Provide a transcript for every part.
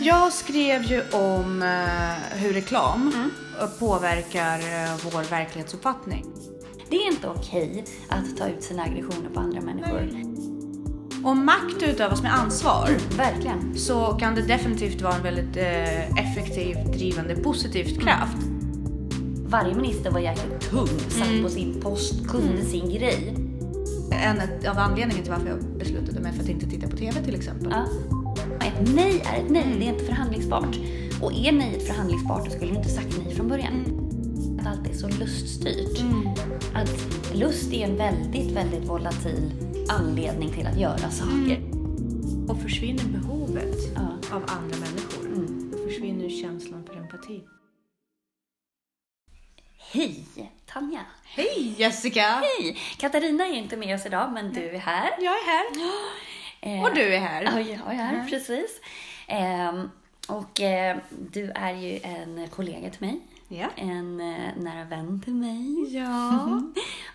Jag skrev ju om eh, hur reklam Mm. påverkar eh, vår verklighetsuppfattning. Det är inte okej att ta ut sina aggressioner på andra människor. Om makt utövas med ansvar Verkligen. så kan det definitivt vara en väldigt eh, effektiv, drivande, positivt kraft. Varje minister var jäkligt tung, satt på sin post, kunde sin grej. En av anledningarna till varför jag beslutade mig för att inte titta på TV till exempel. Ja. Ett nej är ett nej, det är inte förhandlingsbart. Och är nejet förhandlingsbart, då skulle du inte sagt nej från början. Att allt är så luststyrt. Att lust är en väldigt, väldigt volatil anledning till att göra saker. Och försvinner behovet Ja. av andra människor, Mm. då försvinner känslan för empati. Hej Tanja! Hej Jessica! Hej! Katarina är inte med oss idag, men du är här. Jag är här. Eh, Och du är här. Ja, jag är här, precis. Ehm, och eh, du är ju en kollega till mig. Ja. En eh, nära vän till mig. Ja.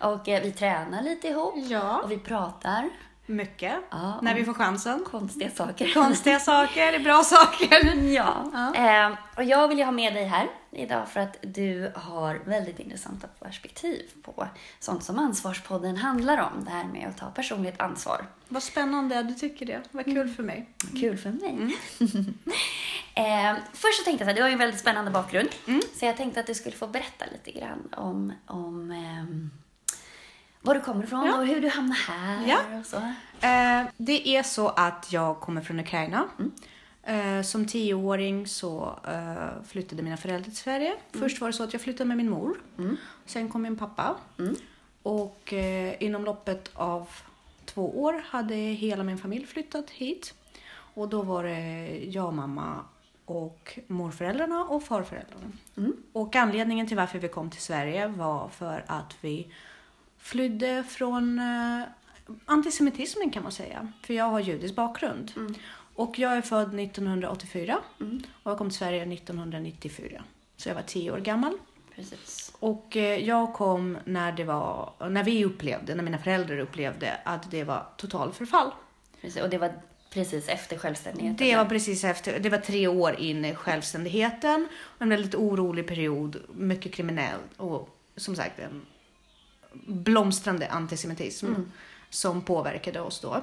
Och vi tränar lite ihop. Ja. Och vi pratar Mycket. Ja, När vi får chansen. konstiga saker. Konstiga saker, bra saker. Ja. Ja. Ehm, och jag vill ju ha med dig här idag för att du har väldigt intressanta perspektiv på sånt som Ansvarspodden handlar om. Det här med att ta personligt ansvar. Vad spännande du tycker det. Vad kul för mig. Kul för mig. eh, först så tänkte jag så här, du har ju en väldigt spännande bakgrund. Så jag tänkte att du skulle få berätta lite grann om, om ehm, var du kommer ifrån Ja. och hur du hamnade här Ja. och så. Eh, det är så att jag kommer från Ukraina. Eh, som tioåring så eh, flyttade mina föräldrar till Sverige. Först var det så att jag flyttade med min mor. Sen kom min pappa. Och eh, inom loppet av två år hade hela min familj flyttat hit. Och då var det jag, mamma och morföräldrarna och farföräldrarna. Och anledningen till varför vi kom till Sverige var för att vi flydde från eh, antisemitismen kan man säga. För jag har judisk bakgrund. Och jag är född 1984 och jag kom till Sverige 1994. Så jag var tio år gammal. Precis. Och eh, jag kom när det var, när vi upplevde, när mina föräldrar upplevde att det var total förfall. precis. Och det var precis efter självständigheten. Det var precis efter, det var tre år in i självständigheten. En väldigt orolig period, mycket kriminell och som sagt en blomstrande antisemitism som påverkade oss då.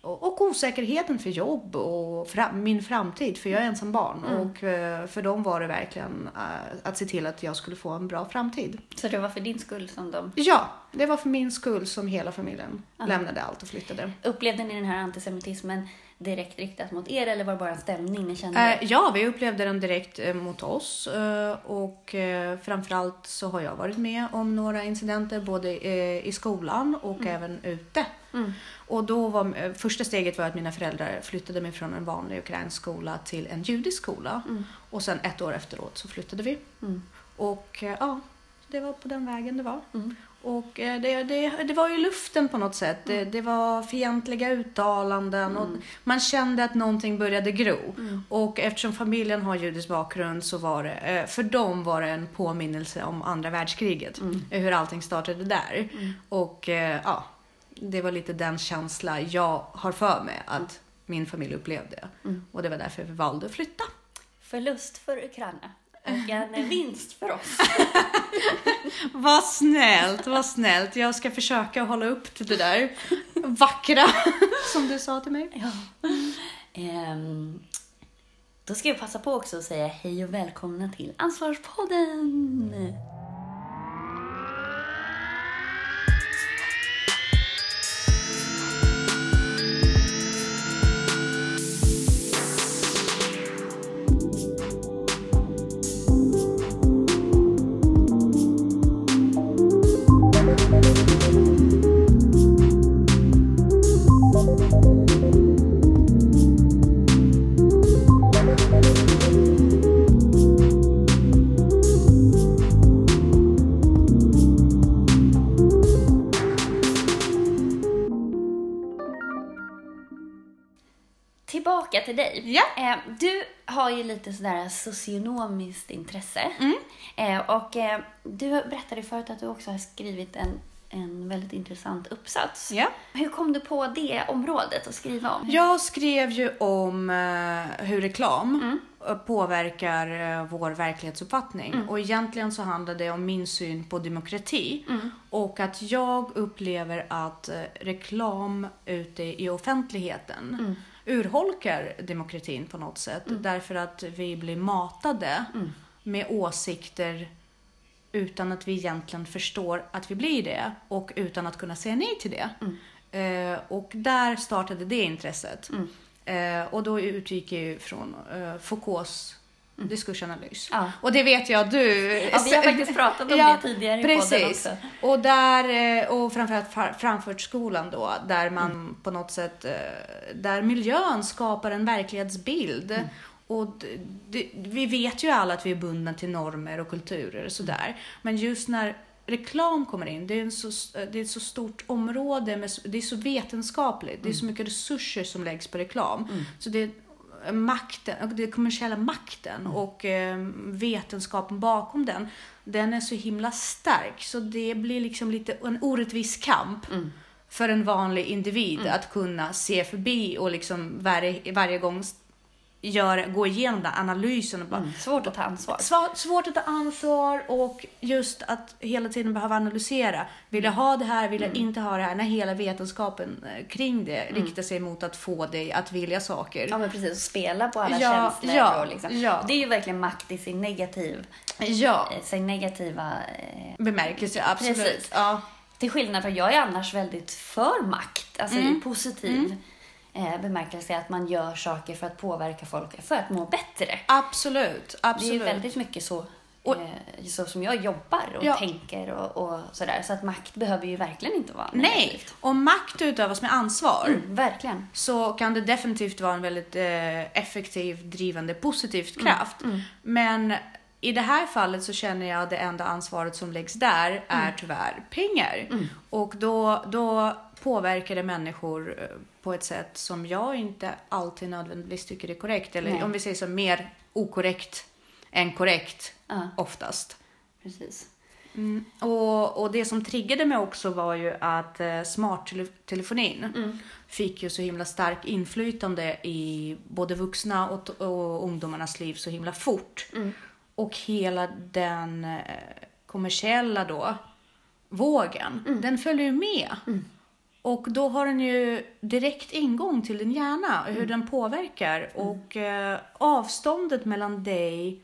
Och, och osäkerheten för jobb och fram, min framtid, för jag är ensam barn. Och eh, för dem var det verkligen eh, att se till att jag skulle få en bra framtid. Så det var för din skull som de... Ja, det var för min skull som hela familjen lämnade allt och flyttade. Upplevde ni den här antisemitismen direkt riktat mot er eller var det bara en stämning ni kände? Eh, ja, vi upplevde den direkt eh, mot oss eh, och eh, framförallt så har jag varit med om några incidenter både eh, i skolan och även ute. Och då var eh, första steget var att mina föräldrar flyttade mig från en vanlig ukrainsk skola till en judisk skola och sen ett år efteråt så flyttade vi. Och eh, ja, det var på den vägen det var. Och eh, det, det, det var ju luften på något sätt. Det, det var fientliga uttalanden och man kände att någonting började gro. Och eftersom familjen har judisk bakgrund så var det, eh, för dem var det en påminnelse om andra världskriget. Hur allting startade där. Och eh, ja, det var lite den känsla jag har för mig att min familj upplevde. Och det var därför vi valde att flytta. Förlust för Ukraina och en vinst för oss. Vad snällt, vad snällt. Jag ska försöka hålla upp till det där vackra som du sa till mig. Ja. Ehm, då ska jag passa på också att säga hej och välkomna till Ansvarspodden! Lite sådär socionomiskt intresse. Mm. Eh, och eh, du berättade förut att du också har skrivit en en väldigt intressant uppsats. Ja. Hur kom du på det området att skriva om? Jag skrev ju om eh, hur reklam eh, påverkar eh, vår verklighetsuppfattning. Och egentligen så handlar det om min syn på demokrati. Och att jag upplever att eh, reklam ute i offentligheten urholkar demokratin på något sätt. Därför att vi blir matade med åsikter utan att vi egentligen förstår att vi blir det och utan att kunna säga nej till det. Eh, och där startade det intresset. Eh, och då utgick jag ju från eh, Foucaults diskursanalys. Ja. Och det vet jag du... Ja, vi har faktiskt pratat om det tidigare i podden precis. också. Och där, eh, och framförallt Fra- Frankfurtskolan då, där man Mm. på något sätt, eh, där miljön skapar en verklighetsbild. Mm. Och d- d- vi vet ju alla att vi är bundna till normer och kulturer och sådär. Mm. Men just när reklam kommer in, det är, så, det är ett så stort område, med, det är så vetenskapligt, det är så Mm. mycket resurser som läggs på reklam. Så det makten, den kommersiella makten Mm. och eh, vetenskapen bakom den, den är så himla stark. Så det blir liksom lite en orättvis kamp Mm. för en vanlig individ att kunna se förbi och liksom varje, varje gång göra, gå igenom den analysen och bara Mm. Svårt att ta ansvar. Sva- Svårt att ta ansvar och just att hela tiden behöva analysera. Vill jag ha det här? Vill jag Mm. inte ha det här? När hela vetenskapen eh, kring det riktar sig mot att få dig att vilja saker. Ja men precis, spela på alla Ja, känslor. ja, och liksom. ja. Det är ju verkligen makt i sin, negativ, Ja, eh, sin negativa... Eh, bemärkelse, absolut. Precis. Ja. till skillnad från, jag är annars väldigt för makt. Alltså Mm. positiv eh, bemärkelse att man gör saker för att påverka folk, för att må bättre. Absolut, Det är absolut. väldigt mycket så, Och- eh, så som jag jobbar och Ja. tänker och, och sådär. Så att makt behöver ju verkligen inte vara Nej, negativt. om makt utövas med ansvar Mm, verkligen. så kan det definitivt vara en väldigt eh, effektiv, drivande, positivt Mm, kraft. Men i det här fallet så känner jag att det enda ansvaret som läggs där är Mm. tyvärr pengar. Och då, då påverkar det människor eh, på ett sätt som jag inte alltid nödvändigtvis tycker är korrekt. Eller Nej. om vi säger så, mer okorrekt än korrekt Ja, oftast. precis. Mm. Och, och det som triggade mig också var ju att eh, smarttelefonin Mm. fick ju så himla stark inflytande i både vuxna och, och ungdomarnas liv så himla fort. Mm. Och hela den eh, kommersiella då vågen, Mm. den följer ju med. Och då har den ju direkt ingång till din hjärna, hur Mm. den påverkar. Och eh, avståndet mellan dig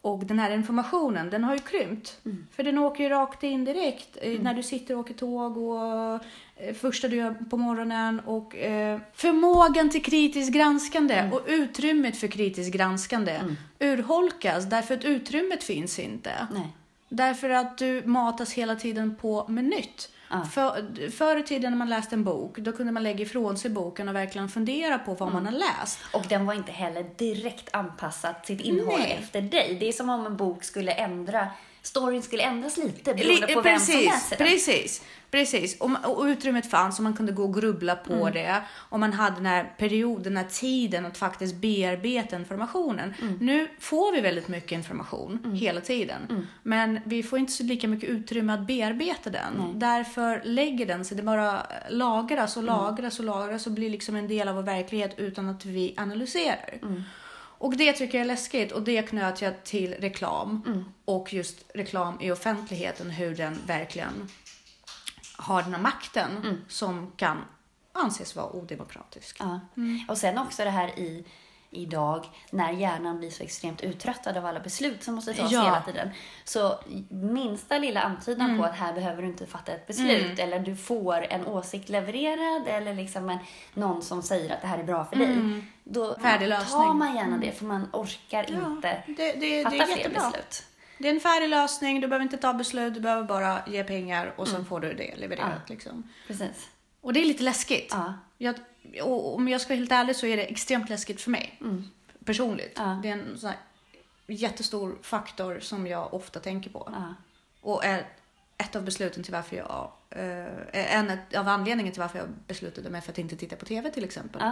och den här informationen, den har ju krympt. Mm. För den åker ju rakt in direkt eh, när du sitter och åker tåg och eh, första du gör på morgonen. Och eh, förmågan till kritiskt granskande Mm. och utrymmet för kritiskt granskande urholkas därför att utrymmet finns inte. Nej. Därför att du matas hela tiden på med nytt. För, förr i tiden när man läste en bok, då kunde man lägga ifrån sig boken och verkligen fundera på vad man har läst. Och den var inte heller direkt anpassad sitt innehåll Nej. efter dig. Det är som om en bok skulle ändra, storyn skulle ändras lite beroende på vem som precis, läser den. precis, precis. Och, och utrymmet fanns och man kunde gå och grubbla på Mm. det. Och man hade den här perioden, den här tiden att faktiskt bearbeta informationen. Mm. Nu får vi väldigt mycket information hela tiden. Mm. Men vi får inte så lika mycket utrymme att bearbeta den. Därför lägger den sig, det bara lagras Mm. och lagras och lagras och blir liksom en del av vår verklighet utan att vi analyserar. Mm. Och det tycker jag är läskigt och det knöt jag till reklam Mm. och just reklam i offentligheten, hur den verkligen har den här makten Mm. som kan anses vara odemokratisk. Ja. Mm. Och sen också det här i idag när hjärnan blir så extremt uttröttad av alla beslut som måste tas Ja. hela tiden. Så minsta lilla antydan Mm. på att här behöver du inte fatta ett beslut eller du får en åsikt levererad eller liksom en, någon som säger att det här är bra för dig. Då Mm. Lösning. tar man gärna det för man orkar inte det, det, fatta det är fler beslut. Det är en färdig lösning, du behöver inte ta beslut, du behöver bara ge pengar och sen får du det levererat. Liksom. Precis. Och det är lite läskigt. Ja. Jag, och om jag ska vara helt ärlig så är det extremt läskigt för mig. Personligt. Ja. Det är en sån jättestor faktor som jag ofta tänker på. Ja. Och är ett av besluten till varför jag... Eh, en av anledningarna till varför jag beslutade mig för att inte titta på TV till exempel.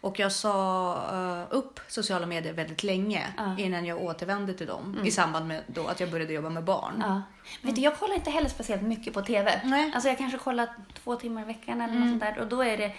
Och jag sa eh, upp sociala medier väldigt länge Ja. innan jag återvände till dem i samband med då att jag började jobba med barn. Ja. Vet du, jag kollar inte heller speciellt mycket på TV. Nej. Mm. Alltså jag kanske kollar två timmar i veckan eller något sånt där. Och då är det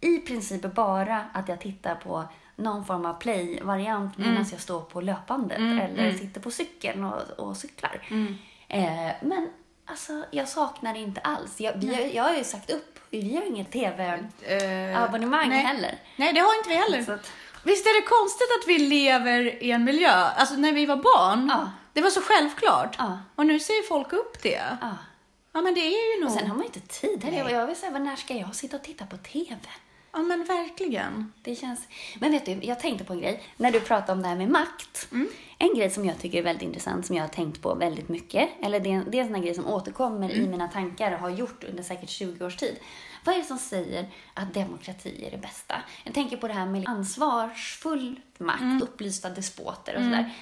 i princip bara att jag tittar på någon form av play-variant Mm. medan jag står på löpbandet eller sitter på cykeln och, och cyklar. Mm. Eh, men alltså, jag saknar det inte alls. Jag, vi, har- jag har ju sagt upp. Vi har inget TV-abonnemang nej. heller. Nej, det har inte vi heller. Att- Visst är det konstigt att vi lever i en miljö, alltså när vi var barn, Ja. det var så självklart. Ja. Och nu ser folk upp det. Ja. Ja, men det är ju nog... Sen har man ju inte tid heller. Jag vill säga, när ska jag sitta och titta på TV? Ja, men verkligen. Det känns... Men vet du, jag tänkte på en grej. När du pratade om det här med makt. En grej som jag tycker är väldigt intressant, som jag har tänkt på väldigt mycket. Eller det är en, det är en sån här grej som återkommer i mina tankar och har gjort under säkert 20 års tid. Vad är det som säger att demokrati är det bästa? Jag tänker på det här med ansvarsfull makt, upplysta despoter och sådär.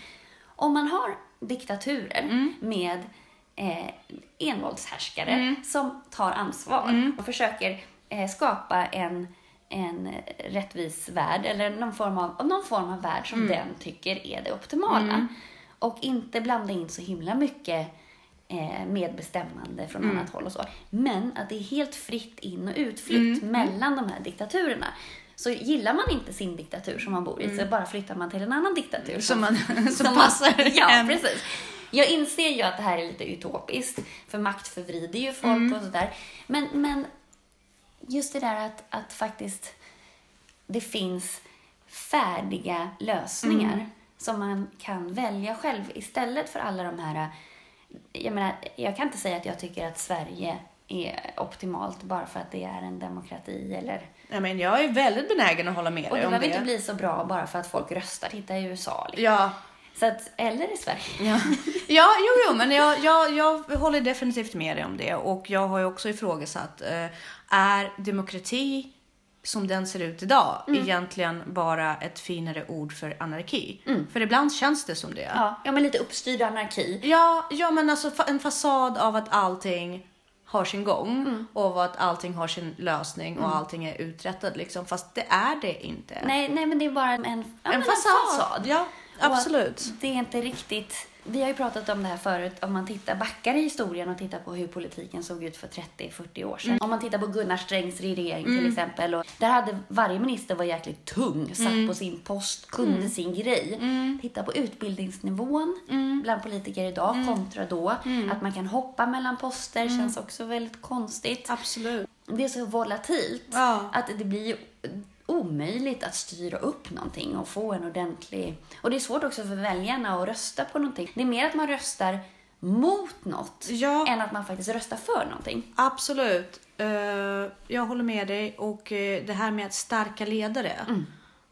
Om man har diktaturer med eh, envåldshärskare som tar ansvar och försöker eh, skapa en, en rättvis värld eller någon form av, någon form av värld som den tycker är det optimala. Och inte blanda in så himla mycket eh, medbestämmande från annat håll och så. Men att det är helt fritt in och utflytt mellan de här diktaturerna. Så gillar man inte sin diktatur som man bor i så bara flyttar man till en annan diktatur. Som, man, som, Som man- passar Ja, en. precis. Jag inser ju att det här är lite utopiskt, för makt förvrider ju folk och sådär. Men, men just det där att, att faktiskt det finns färdiga lösningar som man kan välja själv istället för alla de här... Jag menar, jag kan inte säga att jag tycker att Sverige är optimalt bara för att det är en demokrati eller... Ja, men jag är väldigt benägen att hålla med Och dig det om behöver det. inte bli så bra bara för att folk röstar. Titta i USA. Liksom. Ja, Så att, eller i Sverige. Ja, ja jo, jo, men jag, jag, jag håller definitivt med dig om det. Och jag har ju också ifrågasatt, eh, är demokrati som den ser ut idag egentligen bara ett finare ord för anarki? För ibland känns det som det. Ja, ja men lite uppstyrd anarki. Ja, ja men alltså en fasad av att allting har sin gång Mm. och att allting har sin lösning och allting är uträttat liksom. Fast det är det inte. Nej, nej men det är bara en, ja, en fasad. Ja, Och att absolut. Det är inte riktigt... Vi har ju pratat om det här förut, om man tittar backar i historien och tittar på hur politiken såg ut för 30-40 år sedan. Om man tittar på Gunnar Strängs regering till exempel. Och där hade varje minister var jäkligt tung, satt på sin post, kunde sin grej. Titta på utbildningsnivån bland politiker idag kontra då. Att man kan hoppa mellan poster känns också väldigt konstigt. Absolut. Det är så volatilt Ja. att det blir omöjligt att styra upp någonting och få en ordentlig... Och det är svårt också för väljarna att rösta på någonting. Det är mer att man röstar mot något Ja. än att man faktiskt röstar för någonting. Absolut. Eh, jag håller med dig. Och eh, det här med att starka ledare,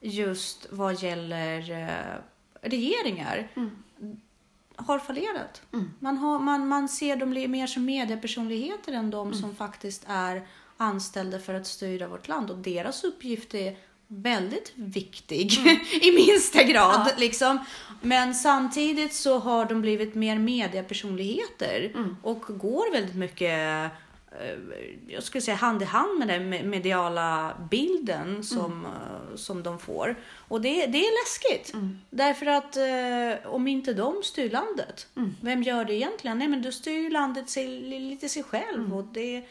just vad gäller eh, regeringar, har fallerat. Man, har, man, man ser dem mer som mediepersonligheter än de som faktiskt är anställda för att styra vårt land. Och deras uppgift är väldigt viktig i minsta grad. Liksom. Men samtidigt så har de blivit mer mediepersonligheter och går väldigt mycket eh, jag skulle säga hand i hand med den me- mediala bilden som, eh, som de får. Och det, det är läskigt. Därför att eh, om inte de styr landet, vem gör det egentligen? Nej men då styr ju landet sig, lite sig själv. Och, det,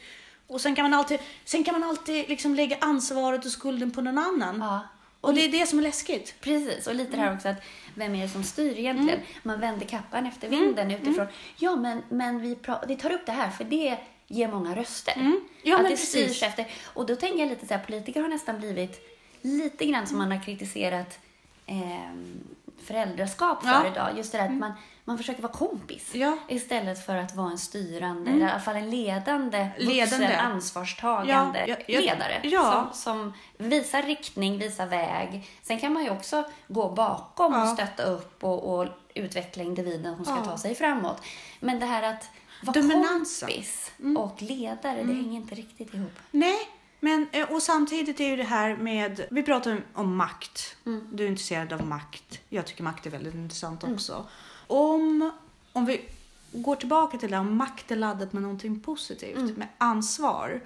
och sen kan man alltid, sen kan man alltid liksom lägga ansvaret och skulden på någon annan. Ja. Och det är det som är läskigt. Precis, och lite det här också att vem är det som styr egentligen? Mm. Man vänder kappan efter vinden utifrån. Ja, men, men vi, vi tar upp det här för det ger många röster. Mm. Ja, att men det precis. styrs efter. Och då tänker jag lite så här, politiker har nästan blivit lite grann som man har kritiserat ehm, föräldraskap för Ja. idag. Just det där att man, man försöker vara kompis Ja. istället för att vara en styrande, eller i alla fall en ledande, Ledande. vuxen, ansvarstagande Ja, ja, ja, ledare. Som, som visar riktning, visar väg. Sen kan man ju också gå bakom och stötta upp och, och utveckla individen som ska ta sig framåt. Men det här att vara Dominansen. kompis och ledare, det hänger inte riktigt ihop. Nej, men eh, och samtidigt är ju det här med, vi pratar om- om makt. Du är intresserad av makt. Jag tycker makt är väldigt intressant också. Om, om vi går tillbaka till det här, om makt är laddat med någonting positivt, med ansvar.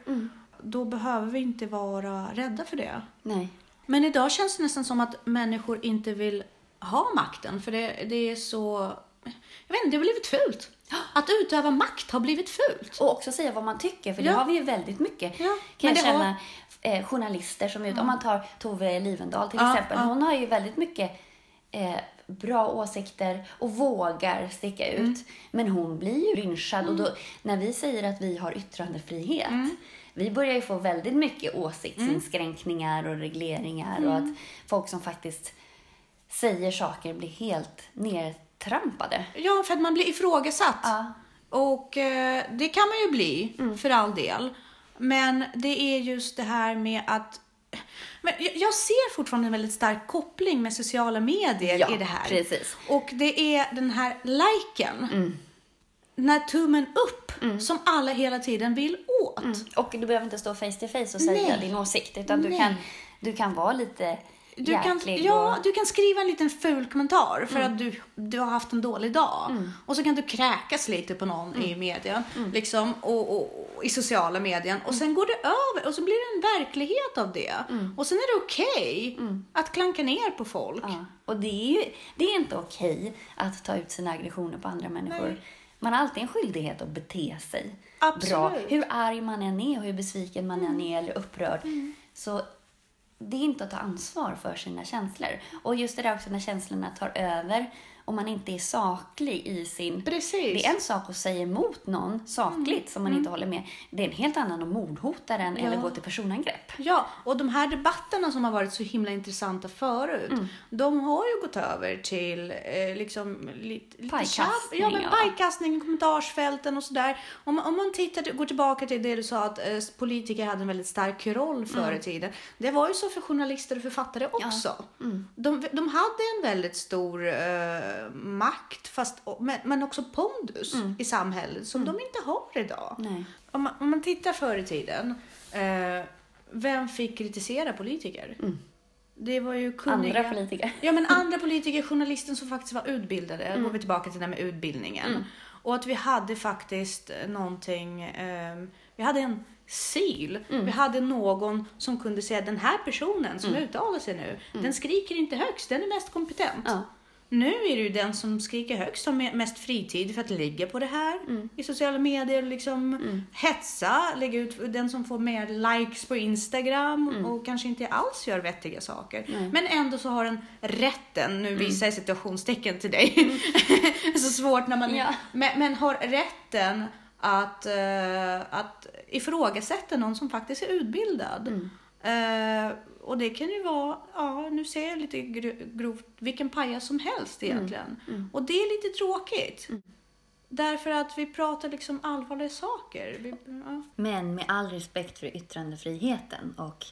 Då behöver vi inte vara rädda för det. Nej. Men idag känns det nästan som att människor inte vill ha makten, för det, det är så... Jag vet inte, det har blivit fult. Att utöva makt har blivit fult. Och också säga vad man tycker, för det Ja. har vi ju väldigt mycket. Ja, Kan jag känna har- eh, journalister som ut, om man tar Tove Livendal till Ja, exempel. Hon har ju väldigt mycket eh, bra åsikter och vågar sticka ut. Mm. Men hon blir ju lynchad och då, när vi säger att vi har yttrandefrihet, Mm. vi börjar ju få väldigt mycket åsiktsinskränkningar och regleringar och Mm. att folk som faktiskt säger saker blir helt nedtrampade. Ja, för att man blir ifrågasatt. Ja. Och eh, det kan man ju bli, för all del. Men det är just det här med att... Men jag- ser fortfarande en väldigt stark koppling med sociala medier Ja, i det här. precis. Och det är den här liken. Den här tummen upp som alla hela tiden vill åt. Och du behöver inte stå face to face och säga Nej. din åsikt, utan du kan, du kan vara lite Du kan, jäklig. ja, och, du kan skriva en liten ful kommentar för att du, du har haft en dålig dag. Och så kan du kräkas lite på någon i media, liksom, och, och, och i sociala medier. Och sen går det över och så blir det en verklighet av det. Och sen är det okej att klanka ner på folk. ja. och det är ju det är inte okej att ta ut sina aggressioner på andra människor. Nej. Man har alltid en skyldighet att bete sig Absolut. bra. Hur arg man än är och hur besviken man Mm. än är eller upprörd. Så det är inte att ta ansvar för sina känslor. Och just det där också när känslorna tar över och man inte är saklig i sin... Precis. Det är en sak att säga emot någon sakligt som man inte håller med. Det är en helt annan att mordhota den eller gå till personangrepp. Ja, och de här debatterna som har varit så himla intressanta förut, de har ju gått över till eh, liksom lite, lite Pajkastning, Ja, men ja. pajkastning, kommentarsfälten och sådär. Om, man- om man tittar, går tillbaka till det du sa att eh, politiker hade en väldigt stark roll förr i tiden. Det var ju så för journalister och författare också. De, de hade en väldigt stor eh, makt, fast, men, men också pondus i samhället som de inte har idag. Nej. Om man, om man tittar förr i tiden, eh, vem fick kritisera politiker? Det var ju kunniga... Andra politiker. Ja, men andra politiker, journalisten som faktiskt var utbildade. Går vi tillbaka till det här med utbildningen. Och att vi hade faktiskt eh, någonting, ehm, vi hade en sil. Vi hade någon som kunde säga den här personen som uttalar sig nu, den skriker inte högst, den är mest kompetent. Ja. Nu är ju den som skriker högst har mest fritid för att ligga på det här i sociala medier, liksom hetsa, lägga ut den som får mer likes på Instagram och kanske inte alls gör vettiga saker. Men ändå så har den rätten, nu visar jag situationstecken till dig, så svårt när man Ja. men, men har rätten att, eh, att ifrågasätta någon som faktiskt är utbildad. Eh, och det kan ju vara, ja nu ser jag lite gro- grovt, vilken pajas som helst egentligen. Och det är lite tråkigt. Därför att vi pratar liksom allvarliga saker. Vi, ja. Men med all respekt för yttrandefriheten och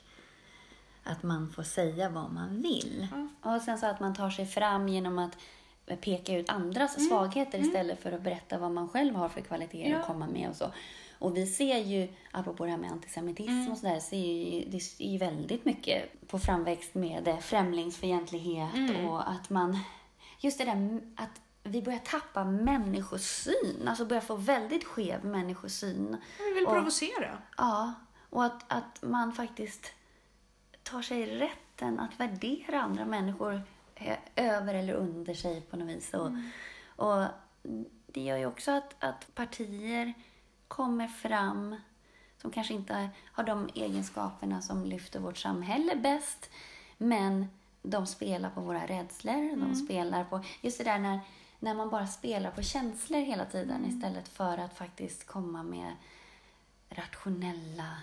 att man får säga vad man vill. Och sen så att man tar sig fram genom att peka ut andras svagheter istället för att berätta vad man själv har för kvaliteter Ja. att komma med och så. Och vi ser ju, apropå det här med antisemitism och sådär, ser ju, det är ju väldigt mycket på framväxt med främlingsfientlighet och att man, just det där att vi börjar tappa människosyn, alltså börjar få väldigt skev människosyn. Vi vill Och- provocera. Ja, och att, att man faktiskt tar sig rätten att värdera andra människor över eller under sig på något vis. Och, och det gör ju också att, att partier kommer fram som kanske inte har de egenskaperna som lyfter vårt samhälle bäst, men de spelar på våra rädslor, de spelar på, just det där när, när man bara spelar på känslor hela tiden istället för att faktiskt komma med rationella,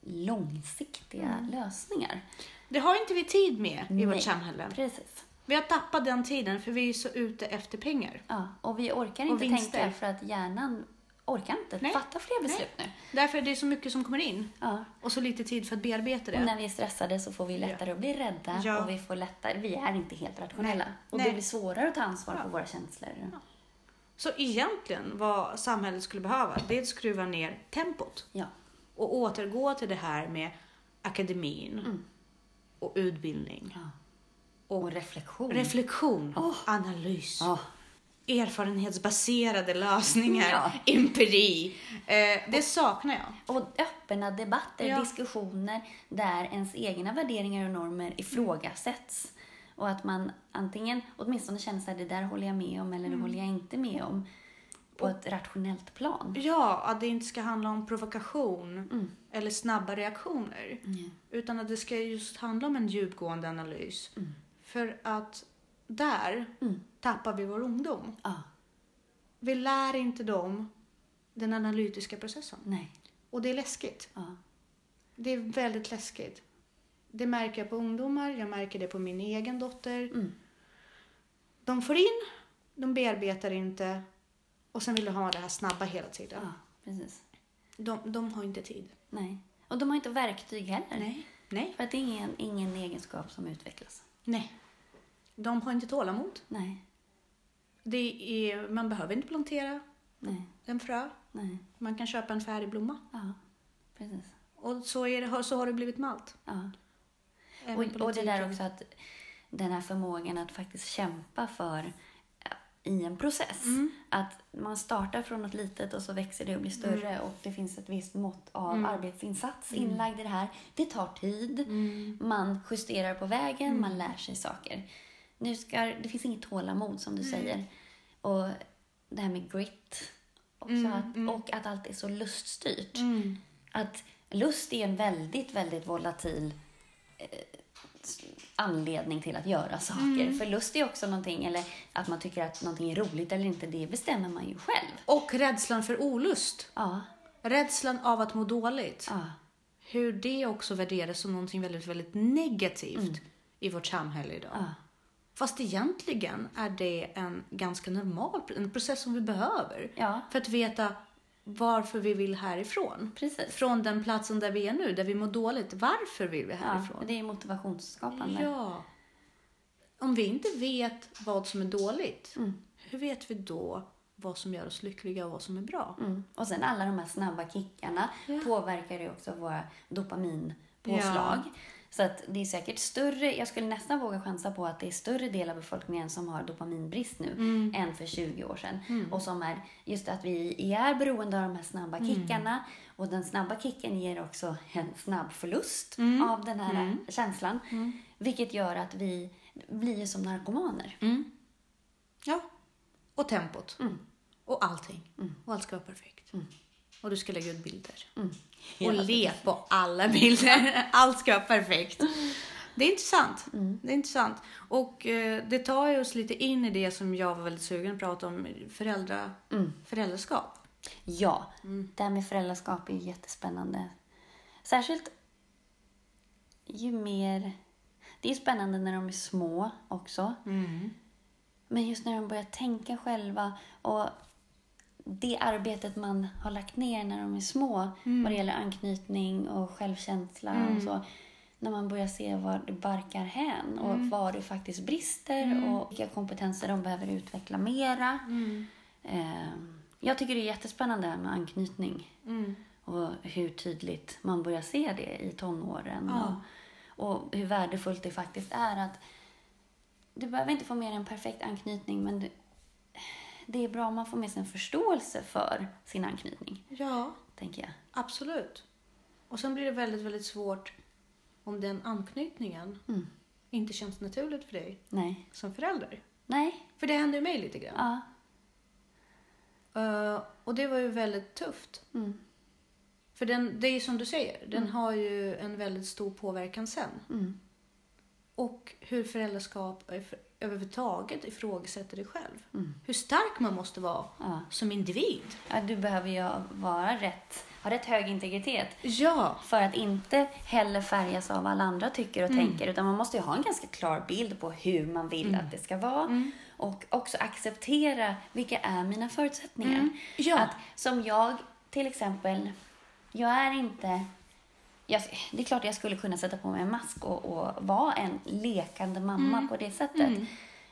långsiktiga lösningar. Det har inte vi tid med i Nej, vårt samhälle. Precis. Vi har tappat den tiden för vi är så ute efter pengar. Ja, och vi orkar inte tänka för att hjärnan orkar inte Nej. fatta fler beslut nu. Därför är det så mycket som kommer in. Ja. Och så lite tid för att bearbeta det. Och när vi är stressade så får vi lättare att bli rädda Ja. och vi får lättare, vi är inte helt rationella. Nej. Och Nej. det blir svårare att ta ansvar för våra känslor. Så egentligen vad samhället skulle behöva, det är att skruva ner tempot. Ja. Och återgå till det här med akademin Mm. och utbildning. ja. Och reflektion. Reflektion, analys. Ja. Erfarenhetsbaserade lösningar, Ja. empiri. Eh, det saknar jag. Och öppna debatter, Ja. diskussioner där ens egna värderingar och normer ifrågasätts. Och att man antingen åtminstone känner sig det där håller jag med om eller det håller jag inte med om. På ett rationellt plan. Ja, att det inte ska handla om provokation eller snabba reaktioner. Utan att det ska just handla om en djupgående analys. För att där tappar vi vår ungdom. Ja, Vi lär inte dem den analytiska processen. nej. Och det är läskigt. Ja. Det är väldigt läskigt. Det märker jag på ungdomar, jag märker det på min egen dotter. Mm. De får in, de bearbetar inte och sen vill de ha det här snabba hela tiden. ja, precis. De, de har inte tid. Nej. Och de har inte verktyg heller. Nej. Nej. För att det är ingen, ingen egenskap som utvecklas. Nej. De har inte tålamod. Nej, Det är, man behöver inte plantera nej, en frö. nej. Man kan köpa en färdig blomma. Ja, precis. Och så, är det, så har det blivit med allt. Ja. Och, och det där också att den här förmågan att faktiskt kämpa för ja, i en process. Mm. Att man startar från något litet och så växer det och blir större Mm. och det finns ett visst mått av arbetsinsats inlagd i det här. Det tar tid. Mm. Man justerar på vägen, man lär sig saker. Nu ska, det finns inget tålamod som du säger. Och det här med grit. Också Mm, att, Och att allt är så luststyrt. Mm. Att lust är en väldigt, väldigt volatil eh, anledning till att göra saker. Mm. För lust är också någonting, eller att man tycker att någonting är roligt eller inte, det bestämmer man ju själv. Och rädslan för olust. Ja, Rädslan av att må dåligt. ja, Hur det också värderas som någonting väldigt, väldigt negativt i vårt samhälle idag. Mm. ja, Fast egentligen är det en ganska normal en process som vi behöver. ja, För att veta varför vi vill härifrån. precis. Från den platsen där vi är nu, där vi mår dåligt. Varför vill vi Ja, härifrån? det är motivationsskapande. Ja. Om vi inte vet vad som är dåligt, Mm. hur vet vi då vad som gör oss lyckliga och vad som är bra? Mm. Och sen alla de här snabba kickarna Ja. påverkar ju också våra dopaminpåslag. Så att det är säkert större, jag skulle nästan våga chansa på att det är större del av befolkningen som har dopaminbrist nu än för 20 år sedan. Och som är just att vi är beroende av de här snabba kickarna. Och den snabba kicken ger också en snabb förlust av den här känslan. Vilket gör att vi blir som narkomaner. Ja. Och tempot. Mm. Och allting. Och allt ska vara perfekt. Och du ska lägga ut bilder. Och Mm. Hela le på alla bilder. allt ska vara perfekt. Det är intressant. Mm. Det är intressant. Och eh, det tar ju oss lite in i det som jag var väldigt sugen att prata om, föräldra, Mm. föräldraskap. Ja, det här med föräldraskap är ju jättespännande. Särskilt ju mer... Det är spännande när de är små också. Men just när de börjar tänka själva och det arbetet man har lagt ner när de är små vad det gäller anknytning och självkänsla och så. När man börjar se var det barkar hän och var det faktiskt brister och vilka kompetenser de behöver utveckla mera. Eh, jag tycker det är jättespännande det här med anknytning. Och hur tydligt man börjar se det i tonåren. Ja. Och, och hur värdefullt det faktiskt är att du behöver inte få dig en perfekt anknytning men det, det är bra om man får med sig en förståelse för sin anknytning, Ja, tänker jag. absolut. Och sen blir det väldigt, väldigt svårt om den anknytningen Mm. inte känns naturligt för dig Nej. som förälder. Nej. För det hände ju mig lite grann. Ja. Eh, och det var ju väldigt tufft. Mm. För den, det är ju som du säger, den har ju en väldigt stor påverkan sen. Mm. Och hur föräldraskap för- överhuvudtaget ifrågasätter dig själv. Mm. Hur stark man måste vara Ja. som individ. ja. Du behöver ju vara rätt, ha rätt hög integritet Ja, för att inte heller färgas av vad alla andra tycker och tänker. Utan man måste ju ha en ganska klar bild på hur man vill att det ska vara. Och också acceptera vilka är mina förutsättningar. Ja. Att, som jag till exempel, jag är inte... Jag, det är klart jag skulle kunna sätta på mig en mask och, och vara en lekande mamma på det sättet.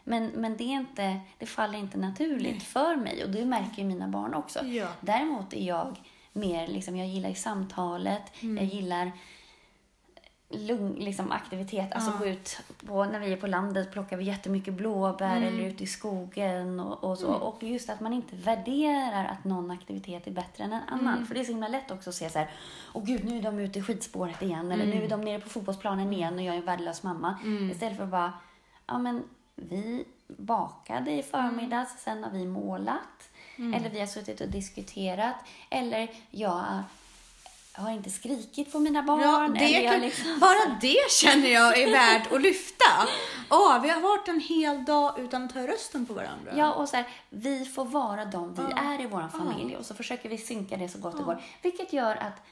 Men, men det, är inte, det faller inte naturligt för mig och det märker ju mina barn också. Ja. Däremot är jag mer, liksom, jag gillar ju samtalet, jag gillar lugn, liksom aktivitet, alltså gå ut på, när vi är på landet plockar vi jättemycket blåbär eller ute i skogen och, och så. Och just att man inte värderar att någon aktivitet är bättre än en annan. För det är så himla lätt också att se så här, åh gud nu är de ute i skidspåret igen eller nu är de nere på fotbollsplanen igen och jag är en värdelös mamma. Istället för att bara, ja men vi bakade i förmiddags, sen har vi målat. Eller vi har suttit och diskuterat. Eller jag har inte skrikit på mina barn. Ja, det jag kan, liksom- Bara det känner jag är värt att lyfta. Åh, vi har varit en hel dag utan att höra rösten på varandra. Ja, och så här, vi får vara de vi är i vår familj och så försöker vi synka det så gott det går. Vilket gör att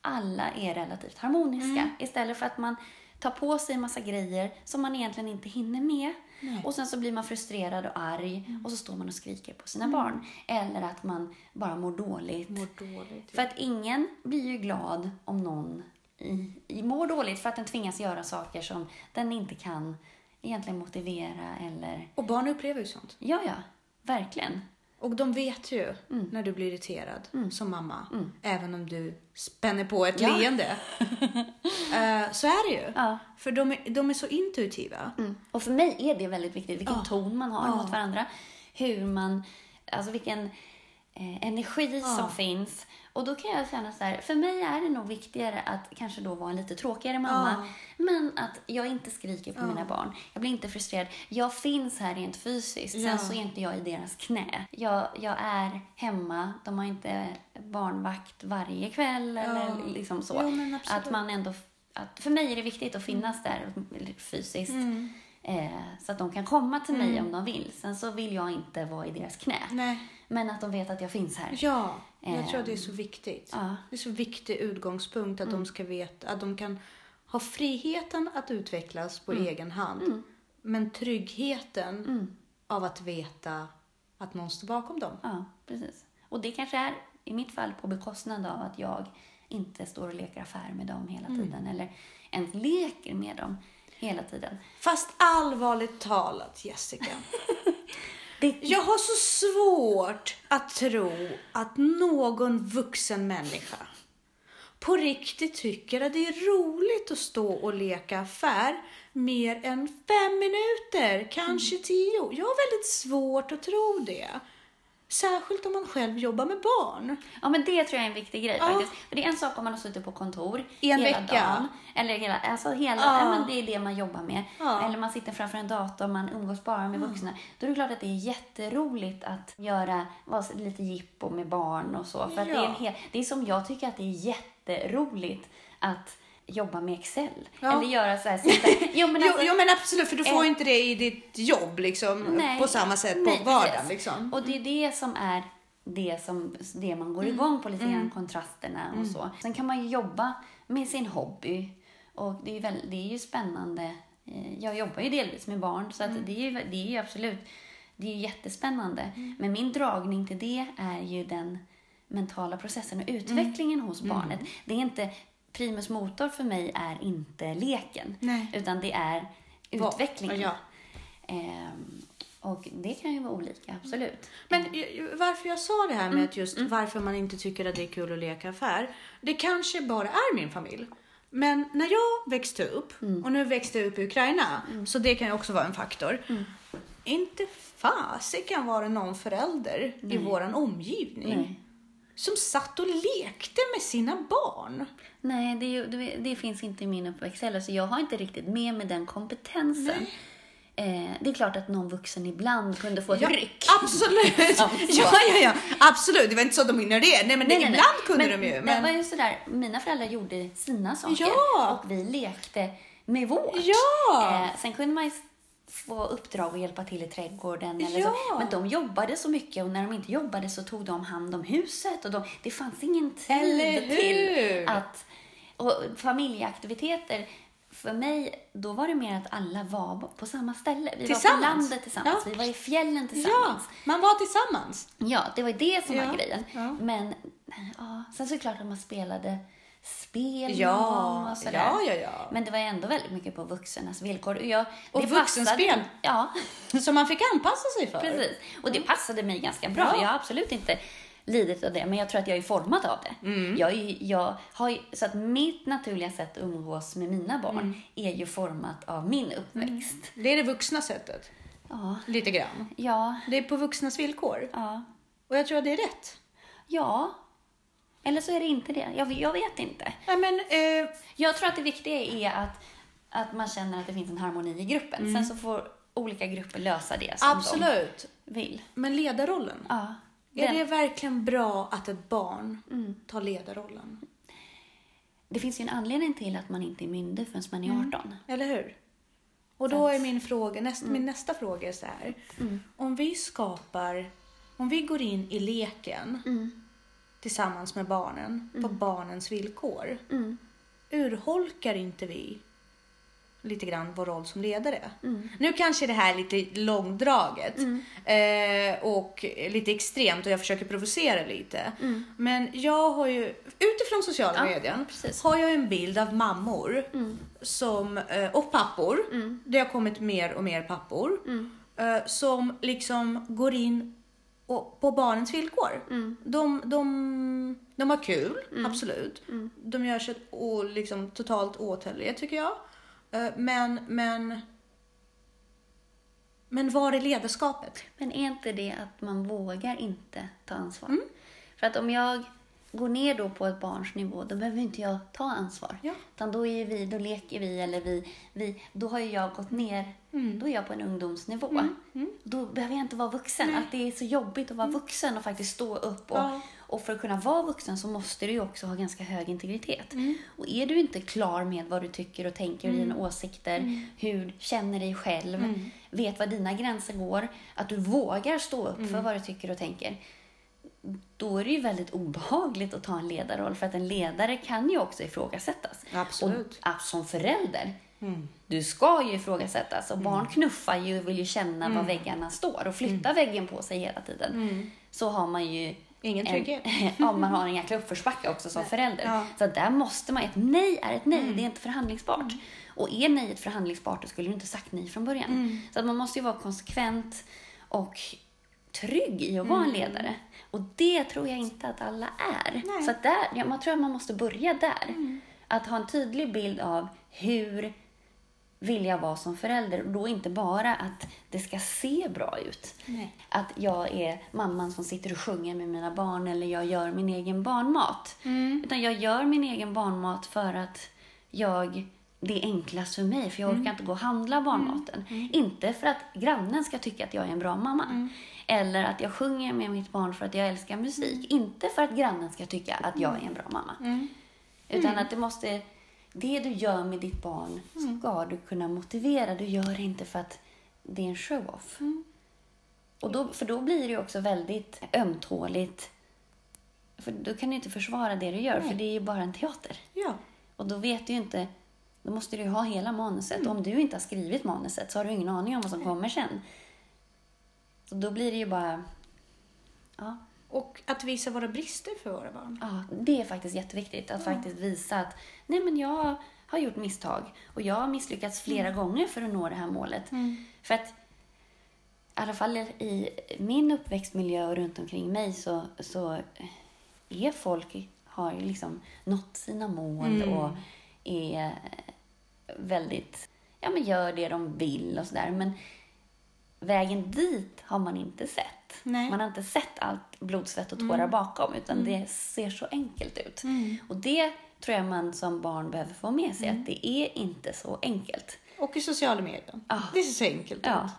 alla är relativt harmoniska. Mm. Istället för att man tar på sig en massa grejer som man egentligen inte hinner med. Och sen så blir man frustrerad och arg Mm. och så står man och skriker på sina barn. Eller att man bara mår dåligt. Mår dåligt. För att ingen blir ju glad om någon i, i mår dåligt för att den tvingas göra saker som den inte kan egentligen motivera eller... Och barn upplever ju sånt. Ja, ja. Verkligen. Och de vet ju Mm. när du blir irriterad som mamma. Även om du spänner på ett Ja. leende. Eh, så är det ju. Ja. För de är, de är så intuitiva. Mm. Och för mig är det väldigt viktigt, vilken Ja. ton man har mot varandra. Hur man, alltså vilken eh, energi Ja. som finns. Och då kan jag känna så här, för mig är det nog viktigare att kanske då vara en lite tråkigare mamma. Men att jag inte skriker på mina barn. Jag blir inte frustrerad. Jag finns här rent fysiskt. Ja. Sen så är inte jag i deras knä. Jag, jag är hemma. De har inte barnvakt varje kväll eller liksom så. Jo, att man ändå, att för mig är det viktigt att finnas där fysiskt. Mm. Eh, så att de kan komma till mig om de vill. Sen så vill jag inte vara i deras knä. Nej. Men att de vet att jag finns här. Ja, jag Ehm, tror att det är så viktigt. ja. Det är så viktig utgångspunkt att de ska veta att de kan ha friheten att utvecklas på egen hand. Men tryggheten av att veta att någon står bakom dem. Ja, precis. Och det kanske är, i mitt fall, på bekostnad av att jag inte står och leker affär med dem hela tiden. Eller ens leker med dem hela tiden. Fast allvarligt talat Jessica. Det, Jag har så svårt att tro att någon vuxen människa på riktigt tycker att det är roligt att stå och leka affär mer än fem minuter, kanske tio. Jag har väldigt svårt att tro det. Särskilt om man själv jobbar med barn. Ja, men det tror jag är en viktig grej Ja. faktiskt. För det är en sak om man har suttit på kontor en hela vecka. dagen. Eller hela, alltså hela, Ja. ja. men det är det man jobbar med. Ja. Eller man sitter framför en dator, man umgås bara med vuxna. Då är det klart att det är jätteroligt att göra lite jippo med barn och så. För det, är en hel, det är som jag tycker att det är jätteroligt att jobba med Excel. Ja. Eller göra så här. sitta- Jo, men Jo, alltså, jo men absolut, för du får eh, inte det i ditt jobb liksom, Nej. på samma sätt Nej, på vardagen. Liksom. Och det är det som är det, som, det man går igång på lite grann, kontrasterna och så. Sen kan man ju jobba med sin hobby och det är ju, väl, det är ju spännande. Eh, Jag jobbar ju delvis med barn så att det, är ju, det är ju absolut det är ju jättespännande. Men min dragning till det är ju den mentala processen och utvecklingen hos barnet. Det är inte primus motor för mig är inte leken, Nej. utan det är utvecklingen. ja. Ehm, och det kan ju vara olika, absolut. Men varför jag sa det här med att just varför man inte tycker att det är kul att leka affär. Det kanske bara är min familj. Men när jag växte upp, och nu växte jag upp i Ukraina, så det kan ju också vara en faktor. Inte fasiken var det någon förälder i våran omgivning Nej. Som satt och lekte med sina barn. Nej, det, det, det finns inte i min uppväxt heller, så jag har inte riktigt med mig den kompetensen. Eh, det är klart att någon vuxen ibland kunde få ett Ja, ryck. Absolut! Ja, ja, ja, absolut. Det var inte så att de hinner det. Nej, men det, ibland kunde men, de ju. Det Men... var ju sådär, mina föräldrar gjorde sina saker Ja. och vi lekte med vårt. Ja. Eh, sen kunde man ju få uppdrag att hjälpa till i trädgården eller Ja. så. Men de jobbade så mycket och när de inte jobbade så tog de hand om huset och de, det fanns ingen tid till att... Och familjeaktiviteter, för mig, då var det mer att alla var på samma ställe. Vi var på landet tillsammans, Ja. vi var i fjällen Ja, tillsammans. man var tillsammans. Ja, det var det som Ja, var grejen. ja. Men ja, sen så är det klart att man spelade spel Ja, någon gång och sådär. ja, ja, ja. Men det var ändå väldigt mycket på vuxenas villkor. Och, jag, Och vuxenspel. passade- Ja, Som man fick anpassa sig för. precis. Och det passade mig ganska bra. Ja. Jag har absolut inte lidit av det, men jag tror att jag är formad av det. Mm. Jag, är, jag har, ju- så att mitt naturliga sätt att umgås med mina barn Mm. är ju format av min uppväxt. Det är det vuxna sättet. Ja, Lite grann. ja, Det är på vuxnas villkor. ja, Och jag tror att det är rätt. ja. Eller så är det inte det. Jag, jag vet inte. Nej, men, eh, Jag tror att det viktiga är att, att man känner att det finns en harmoni i gruppen. Sen så får olika grupper lösa det som Mm. absolut. de vill. Men ledarrollen. Ja, Är den- det verkligen bra att ett barn tar ledarrollen? Det finns ju en anledning till att man inte är myndig förrän man är 18. Eller hur? Och då är min fråga, näst, min nästa fråga är så här. Om vi skapar, om vi går in i leken tillsammans med barnen på barnens villkor. Urholkar inte vi lite grann vår roll som ledare? Nu kanske det här är lite långdraget eh, och lite extremt och jag försöker provocera lite. Men jag har ju, utifrån sociala Ja, medier, har jag en bild av mammor som, eh, och pappor. Det har kommit mer och mer pappor. eh, Som liksom går in och, på barnens villkor. De, de, de har kul, absolut. De gör sig och liksom totalt åthällliga tycker jag. Eh, Men, men, men var är ledarskapet? Men är inte det att man vågar inte ta ansvar? Mm. För att om jag går ner då på ett barns nivå, då behöver inte jag ta ansvar. Ja. Utan då är vi, då leker vi, eller vi, vi då har ju jag gått ner, Mm. då är jag på en ungdomsnivå. Då behöver jag inte vara vuxen. Att det är så jobbigt att vara vuxen och faktiskt stå upp. Och, Mm. Ja. och för att kunna vara vuxen så måste du ju också ha ganska hög integritet. Mm. Och är du inte klar med vad du tycker och tänker och dina åsikter, hur känner dig själv, Mm. vet var dina gränser går, att du vågar stå upp Mm. för vad du tycker och tänker då är det ju väldigt obehagligt att ta en ledarroll för att en ledare kan ju också ifrågasättas. Absolut. Och som förälder, du ska ju ifrågasättas och barn knuffar ju och vill ju känna var väggarna står och flyttar väggen på sig hela tiden. Så har man ju Ingen trygghet. Ja, man har en jäkla uppförsbacke också som förälder. Ja. Så där måste man, ett nej är ett nej, det är inte förhandlingsbart. Och är nejet förhandlingsbart, då skulle du inte sagt nej från början. Så att man måste ju vara konsekvent och trygg i att vara en ledare. Och det tror jag inte att alla är. Nej. Så där, ja, man tror att man måste börja där. Att ha en tydlig bild av hur vill jag vara som förälder. Och då inte bara att det ska se bra ut. Nej. Att jag är mamman som sitter och sjunger med mina barn eller jag gör min egen barnmat. Utan jag gör min egen barnmat för att jag det är enklast för mig, för jag orkar inte gå och handla barnmaten. Inte för att grannen ska tycka att jag är en bra mamma. Eller att jag sjunger med mitt barn för att jag älskar musik. Inte för att grannen ska tycka att jag är en bra mamma. Utan att det måste... Det du gör med ditt barn ska du kunna motivera. Du gör det inte för att det är en show-off. Och då, för då blir det ju också väldigt ömtåligt. För då kan du inte försvara det du gör, för det är ju bara en teater. Ja. Och då vet du ju inte... Då måste du ju ha hela manuset. Och om du inte har skrivit manuset så har du ingen aning om vad som kommer sen. Så då blir det ju bara... Ja, Och att visa våra brister för våra barn. ja det är faktiskt jätteviktigt. Att faktiskt visa att nej men jag har gjort misstag. Och jag har misslyckats flera gånger för att nå det här målet. För att i alla fall i min uppväxtmiljö och runt omkring mig så, så är folk, har ju liksom nått sina mål och är väldigt, ja men gör det de vill och sådär. Men vägen dit har man inte sett. Nej. Man har inte sett allt blod, svett och tårar bakom utan det ser så enkelt ut. Och det tror jag man som barn behöver få med sig, att det är inte så enkelt. Och i sociala medier. Ja. Det ser så enkelt Ja, ut.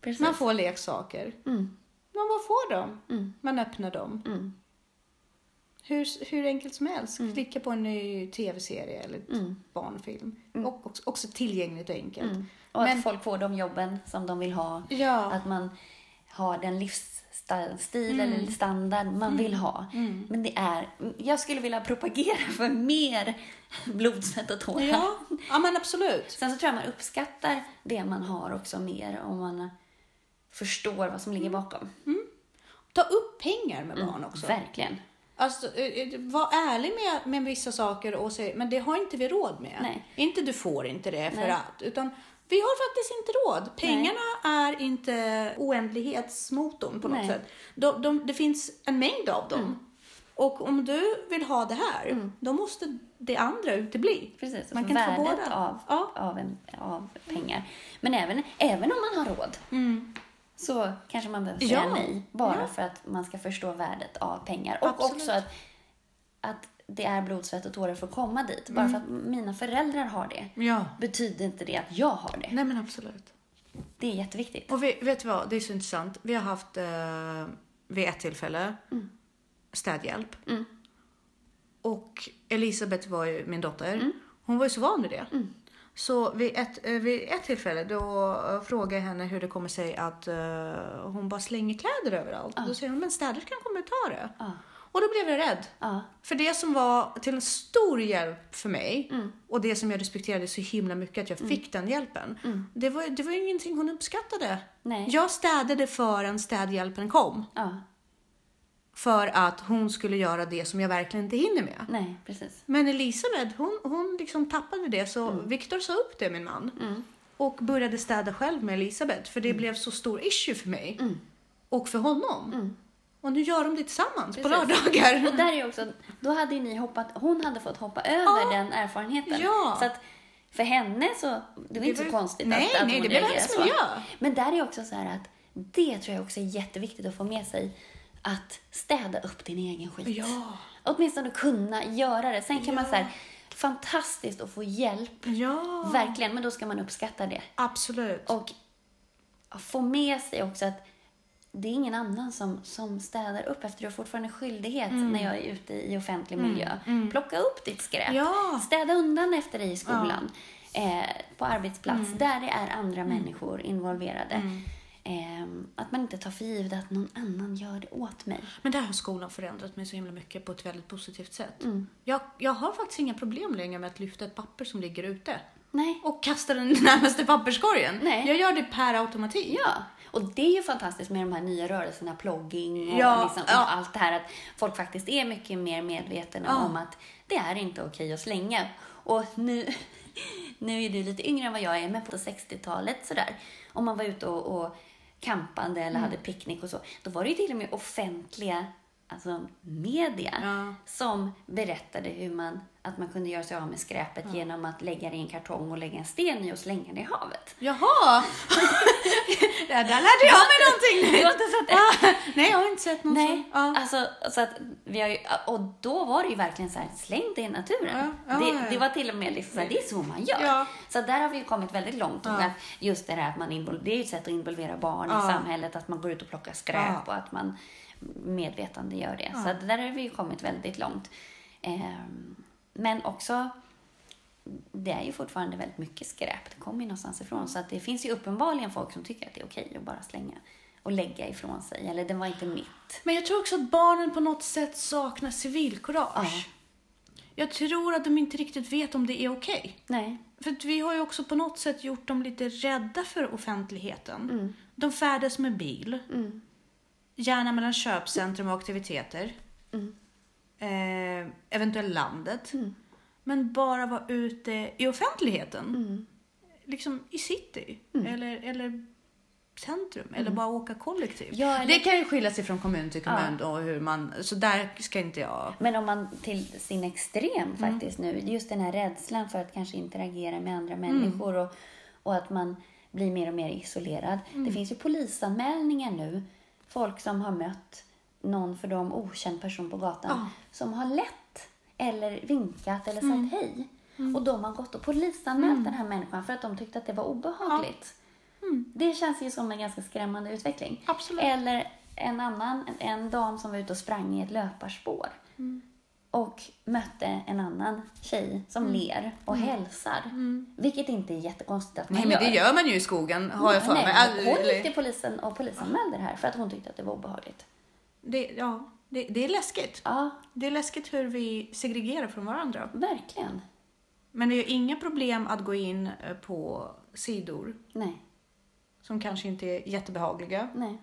precis. Man får leksaker. Mm. Man bara får dem. Mm. Man öppnar dem. Mm. Hur, hur enkelt som helst. Klicka på en ny tv-serie eller Mm. barnfilm. Och också, också tillgängligt och enkelt. Mm. Och Men- att folk får de jobben som de vill ha. Ja. Att man har den livsstil Mm. eller standard man vill ha. Men det är, jag skulle vilja propagera för mer blod, svett och tårar. Ja, ja men absolut. Sen så tror jag man uppskattar det man har också mer om man förstår vad som ligger bakom. Ta upp pengar med barn också. Verkligen. Alltså, eh, eh, var ärlig med, med vissa saker och säg, men det har inte vi råd med. Nej. Inte du får inte det för Nej. att. Utan Vi har faktiskt inte råd. Pengarna är inte oändlighetsmotorn på något Nej. sätt. De, de, det finns en mängd av dem. Och om du vill ha det här, då måste det andra utebli. Precis, Man man kan få värdet båda. av, Ja. av, en, av pengar. Men även, även om man har råd så kanske man behöver säga Ja. nej. Bara Ja. för att man ska förstå värdet av pengar. Och Absolut. också att, att det är blod, svett och tårar för att komma dit. Bara för att mina föräldrar har det Ja. betyder inte det att jag har det. Nej men absolut. Det är jätteviktigt. Och vi, vet du vad, det är så intressant. Vi har haft eh, vid ett tillfälle städhjälp. Mm. Och Elisabeth var ju min dotter. Mm. Hon var ju så van vid det. Så vid ett, eh, vid ett tillfälle då eh, frågade jag henne hur det kommer sig att eh, hon bara slänger kläder överallt. Då säger hon, men städerskan kommer ta det. Ja. Och då blev jag rädd. Ja. För det som var till en stor hjälp för mig och det som jag respekterade så himla mycket att jag fick den hjälpen. Det, var, det var ingenting hon uppskattade. Nej. Jag städade förrän städhjälpen kom. För att hon skulle göra det som jag verkligen inte hinner med. Nej, precis. Men Elisabeth, hon, hon liksom tappade det så Viktor sa upp det, min man. Och började städa själv med Elisabeth för det blev så stor issue för mig. Och för honom. Och nu gör de det tillsammans på Precis. lördagar. Och där är också, då hade ni hoppat, hon hade fått hoppa över Ja. den erfarenheten. Ja. Så att för henne så, det var inte var- så konstigt Nej, att, att nej, hon det blev hennes miljö. Men där är också så här att det tror jag också är jätteviktigt att få med sig. Att städa upp din egen skit. Ja. Åtminstone kunna göra det. Sen kan man Ja. så här, fantastiskt att få hjälp. Ja, Verkligen, men då ska man uppskatta det. absolut. Och få med sig också att det är ingen annan som, som städar upp efter. Du har fortfarande skyldighet Mm. när jag är ute i offentlig miljö. Plocka upp ditt skräp. Ja. Städa undan efter dig i skolan. Eh, på arbetsplats, Mm. där det är andra människor involverade. Eh, att man inte tar för givet att någon annan gör det åt mig. Men där har skolan förändrat mig så himla mycket på ett väldigt positivt sätt. Mm. Jag, jag har faktiskt inga problem längre med att lyfta ett papper som ligger ute Nej. och kasta den närmaste papperskorgen. Nej. Jag gör det per automatik. Ja, och det är ju fantastiskt med de här nya rörelserna, plogging och Ja, liksom, ja. allt det här att folk faktiskt är mycket mer medvetna Ja. om att det är inte okej att slänga. Och nu, nu är du lite yngre än vad jag är, men på 60-talet sådär, om man var ute och, och campade Mm. eller hade picknick och så, då var det ju till och med offentliga alltså media Ja. som berättade hur man, att man kunde göra sig av med skräpet genom att lägga det i en kartong och lägga en sten i och slänga det i havet. Jaha! där, där lärde jag mig någonting Du har inte sett det? Ah, Nej, jag har inte sett något Nej. Ja. alltså, så att vi har ju, och då var det ju verkligen så här, släng det i naturen. Ja, ja, det, ja. det var till och med liksom så här, det är så man gör. Ja. Så där har vi ju kommit väldigt långt. Och Ja. just det här att man invol- det är ju ett sätt att involvera barn Ja. i samhället, att man går ut och plockar skräp Ja. och att man medvetande gör det. Så att där har vi ju kommit väldigt långt. Ehm, men också det är ju fortfarande väldigt mycket skräp. Det kommer ju någonstans ifrån. Så att det finns ju uppenbarligen folk som tycker att det är okej att bara slänga och lägga ifrån sig. Eller det var inte mitt. Men jag tror också att barnen på något sätt saknar civilkurage. Ja. Jag tror att de inte riktigt vet om det är okej. Nej. För vi har ju också på något sätt gjort dem lite rädda för offentligheten. Mm. De färdas med bil. Gärna mellan köpcentrum och aktiviteter. Mm. Eh, eventuellt landet. Men bara vara ute i offentligheten. Mm. Liksom i city. Eller, eller centrum. Eller bara åka kollektivt. Mm. Ja, eller- Det kan ju skilja sig från kommun till kommun. Och hur man, så där ska inte jag... Men om man till sin extrem faktiskt nu, just den här rädslan för att kanske interagera med andra människor och, och att man blir mer och mer isolerad. Det finns ju polisanmälningar nu, folk som har mött någon för dem okänd person på gatan Ja. som har lett eller vinkat eller sagt hej. Och de har gått och polisanmält den här människan för att de tyckte att det var obehagligt. Det känns ju som en ganska skrämmande utveckling. Absolut. Eller en annan, en dam som var ute och sprang i ett löparspår och mötte en annan tjej som ler och hälsar. Vilket inte är jättekonstigt att man Nej men det gör man ju i skogen har jag för mig. Nej, hon gick till polisen och polisanmälde det här för att hon tyckte att det var obehagligt. det, ja, det, det är läskigt. Ja, Det är läskigt hur vi segregerar från varandra. verkligen. Men det är ju inga problem att gå in eh, på sidor Nej, som kanske inte är jättebehagliga nej,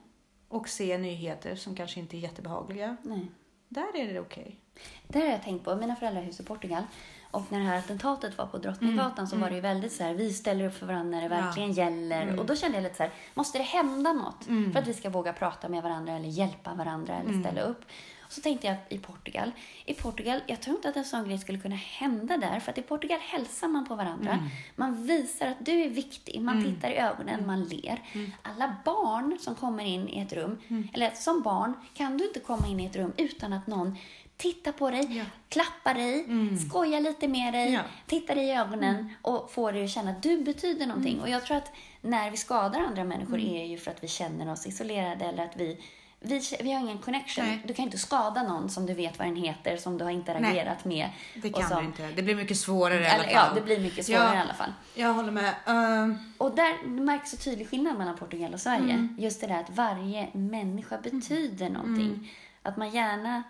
och se nyheter som kanske inte är jättebehagliga. nej. Där är det okej. Det har jag tänkt på. Mina föräldrar har hus i Portugal. Och när det här attentatet var på Drottninggatan så var det ju väldigt så här, vi ställer upp för varandra när det verkligen gäller. Och då kände jag lite så här, måste det hända något för att vi ska våga prata med varandra eller hjälpa varandra eller ställa upp? Och så tänkte jag i Portugal. I Portugal, jag tror inte att en sån grej skulle kunna hända där. För att i Portugal hälsar man på varandra. Man visar att du är viktig. Man tittar i ögonen, man ler. Alla barn som kommer in i ett rum, eller som barn kan du inte komma in i ett rum utan att någon tittar på dig, Ja. klappar dig, skojar lite med dig, Ja. tittar dig i ögonen och får dig att känna att du betyder någonting. Och jag tror att när vi skadar andra människor är ju för att vi känner oss isolerade eller att vi vi, vi har ingen connection. Nej. Du kan inte skada någon som du vet vad den heter, som du har interagerat med. Det kan som, du inte. Det blir mycket svårare i alla Eller, fall. ja, det blir mycket svårare Ja. i alla fall. Jag håller med. Ehm, Och där märks så tydlig skillnad mellan Portugal och Sverige. Mm. Just det där att varje människa betyder någonting. Mm. Att man gärna,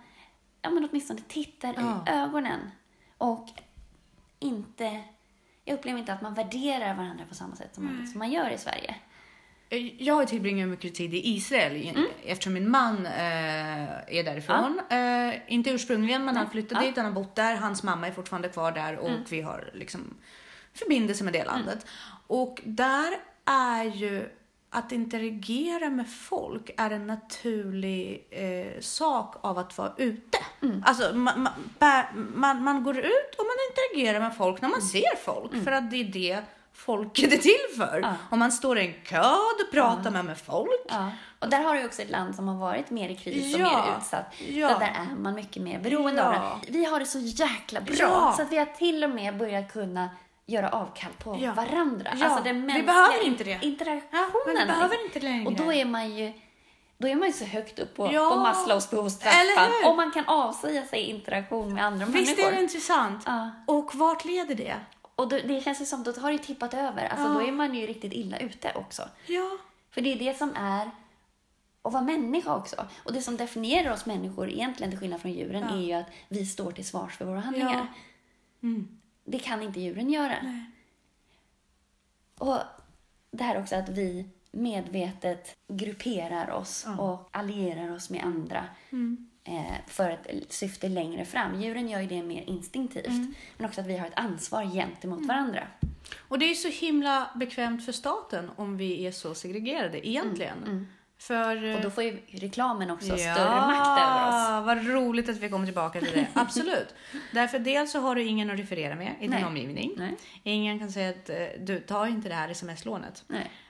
ja men åtminstone tittar Ja. i ögonen. Och inte, jag upplever inte att man värderar varandra på samma sätt som, man, som man gör i Sverige. Jag har tillbringat mycket tid i Israel Mm. eftersom min man eh, är därifrån. Eh, inte ursprungligen, men han flyttade Ja. Mm. dit, han har bott där. Hans mamma är fortfarande kvar där och vi har liksom förbindelse med det landet. Och där är ju att interagera med folk är en naturlig eh, sak av att vara ute. Mm. Alltså man, man, man, man går ut och man interagerar med folk när man Mm. ser folk. För att det är det folket är till för. Ja. Om man står i en kö, då pratar man med folk. Ja. Och där har du också ett land som har varit mer i kris och Ja. mer utsatt. Ja. Så där är man mycket mer beroende av Ja. det. Vi har det så jäkla bra Ja. så att vi har till och med börjat kunna göra avkall på Ja. varandra. Ja. Alltså den Vi mänskliga behöver inte det. interaktionen. Ja, vi behöver inte längre. Och då är man ju då är man ju så högt upp på, Ja. på Maslows behovstrappan. Om man kan avsäga sig interaktion med andra Visst människor. är det intressant? Ja. Och vart leder det? Och då, det känns ju som, då har det tippat över. Alltså Ja. då är man ju riktigt illa ute också. Ja. För det är det som är att vara människa också. Och det som definierar oss människor, egentligen till skillnad från djuren, Ja. är ju att vi står till svars för våra handlingar. Mm. Det kan inte djuren göra. Nej. Och det här också att vi medvetet grupperar oss Ja. och allierar oss med andra Mm. eh, för ett syfte längre fram. Djuren gör ju det mer instinktivt. Mm. Men också att vi har ett ansvar gentemot varandra. Och det är så himla bekvämt för staten om vi är så segregerade egentligen. För... Och då får ju reklamen också ja, större makt över oss. vad roligt att vi kommer tillbaka till det. Absolut. Därför dels så har du ingen att referera med i din Nej. omgivning. Nej. Ingen kan säga att eh, du, ta inte det här sms-lånet.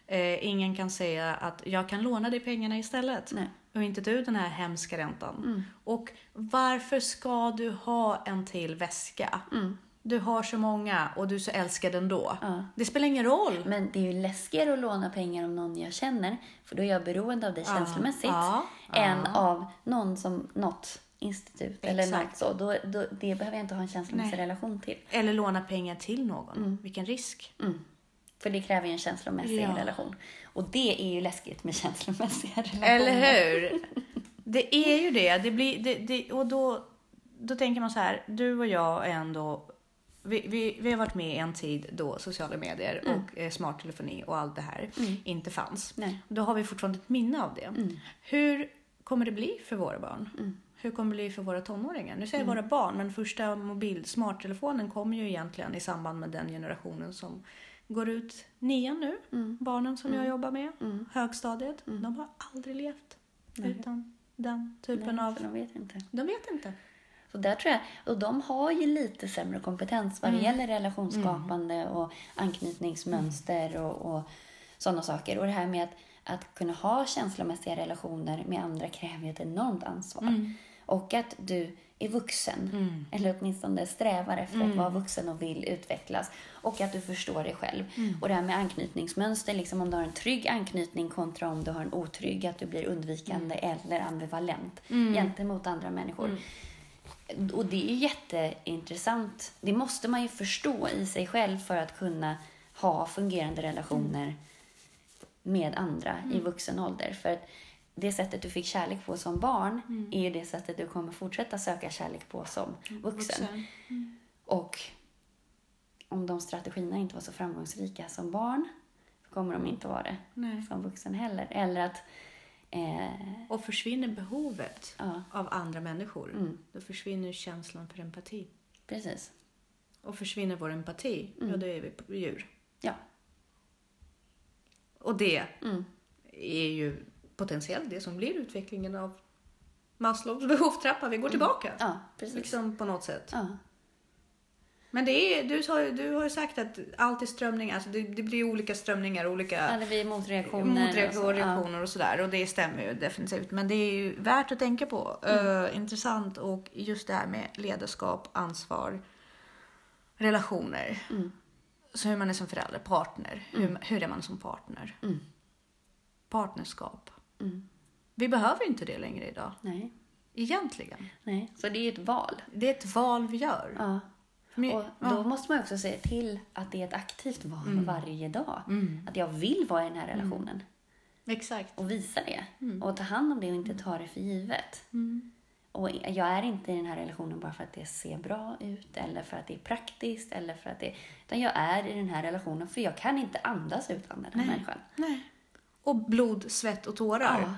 Eh, ingen kan säga att jag kan låna dig pengarna istället. Nej. Och inte du den här hemska räntan. Mm. Och varför ska du ha en till väska? Mm. Du har så många och du är så älskad ändå. Ja. Det spelar ingen roll. Men det är ju läskigare att låna pengar av någon jag känner, för då är jag beroende av dig Ja. känslomässigt, Ja. än av någon som något institut eller Exakt. något så. Då, då, det behöver jag inte ha en känslomässig Nej. relation till. Eller låna pengar till någon. Vilken risk. Mm. För det kräver ju en känslomässig Ja. relation. Och det är ju läskigt med känslomässiga relationer. Eller hur? Det är ju det. det, blir, det, det och då, då tänker man så här, du och jag är ändå... Vi, vi, vi har varit med i en tid då sociala medier och eh, smarttelefoni och allt det här inte fanns. Nej. Då har vi fortfarande ett minne av det. Hur kommer det bli för våra barn? Hur kommer det bli för våra tonåringar? Nu säger jag våra barn, men första mobil smarttelefonen kom ju egentligen i samband med den generationen som går ut nian nu. Barnen som jag jobbar med, högstadiet. De har aldrig levt utan den typen Nej, av... de vet inte. De vet inte. Så där tror jag, och de har ju lite sämre kompetens vad det Mm. gäller relationsskapande och anknytningsmönster och, och sådana saker. Och det här med att, att kunna ha känslomässiga relationer med andra kräver ju ett enormt ansvar. Mm. Och att du är vuxen, eller åtminstone strävar efter Mm. att vara vuxen och vill utvecklas. Och att du förstår dig själv. Mm. Och det här med anknytningsmönster, liksom om du har en trygg anknytning kontra om du har en otrygg, att du blir undvikande Mm. eller ambivalent gentemot andra människor. Och det är jätteintressant. Det måste man ju förstå i sig själv för att kunna ha fungerande relationer med andra i vuxen ålder. För att det sättet du fick kärlek på som barn är ju det sättet du kommer fortsätta söka kärlek på som vuxen. Och om de strategierna inte var så framgångsrika som barn så kommer de inte vara det Nej. som vuxen heller. Eller att eh, Och försvinner behovet Ja. av andra människor, Mm. då försvinner känslan för empati. Precis. Och försvinner vår empati, ja då är vi djur. Ja. Och det Mm. är ju potentiellt det som blir utvecklingen av Maslows behovstrappa. Vi går tillbaka. Ja, precis. Liksom på något sätt. Ja. Men det är, du, ju- du har ju sagt att allt är strömningar. Alltså det, det blir olika strömningar, olika ja, det blir motreaktioner. motreaktioner och så. Reaktioner och sådär. Och det stämmer ju definitivt. Men det är ju värt att tänka på. Eh, intressant. Och just det här med ledarskap, ansvar, relationer. Mm. Så hur man är som förälder, partner. Hur, hur är man som partner? Mm. Partnerskap. Mm. Vi behöver inte det längre idag. Nej. Egentligen. Nej, så det är ett val. Det är ett val vi gör. Ja. Men- Och då måste man också se till att det är ett aktivt val Mm. varje dag. Att jag vill vara i den här relationen. Exakt. Och visa det. Mm. Och ta hand om det och inte ta det för givet. Och jag är inte i den här relationen bara för att det ser bra ut eller för att det är praktiskt eller för att det... Utan jag är i den här relationen för jag kan inte andas utan den här människan. Nej. Och blod, svett och tårar. Ja.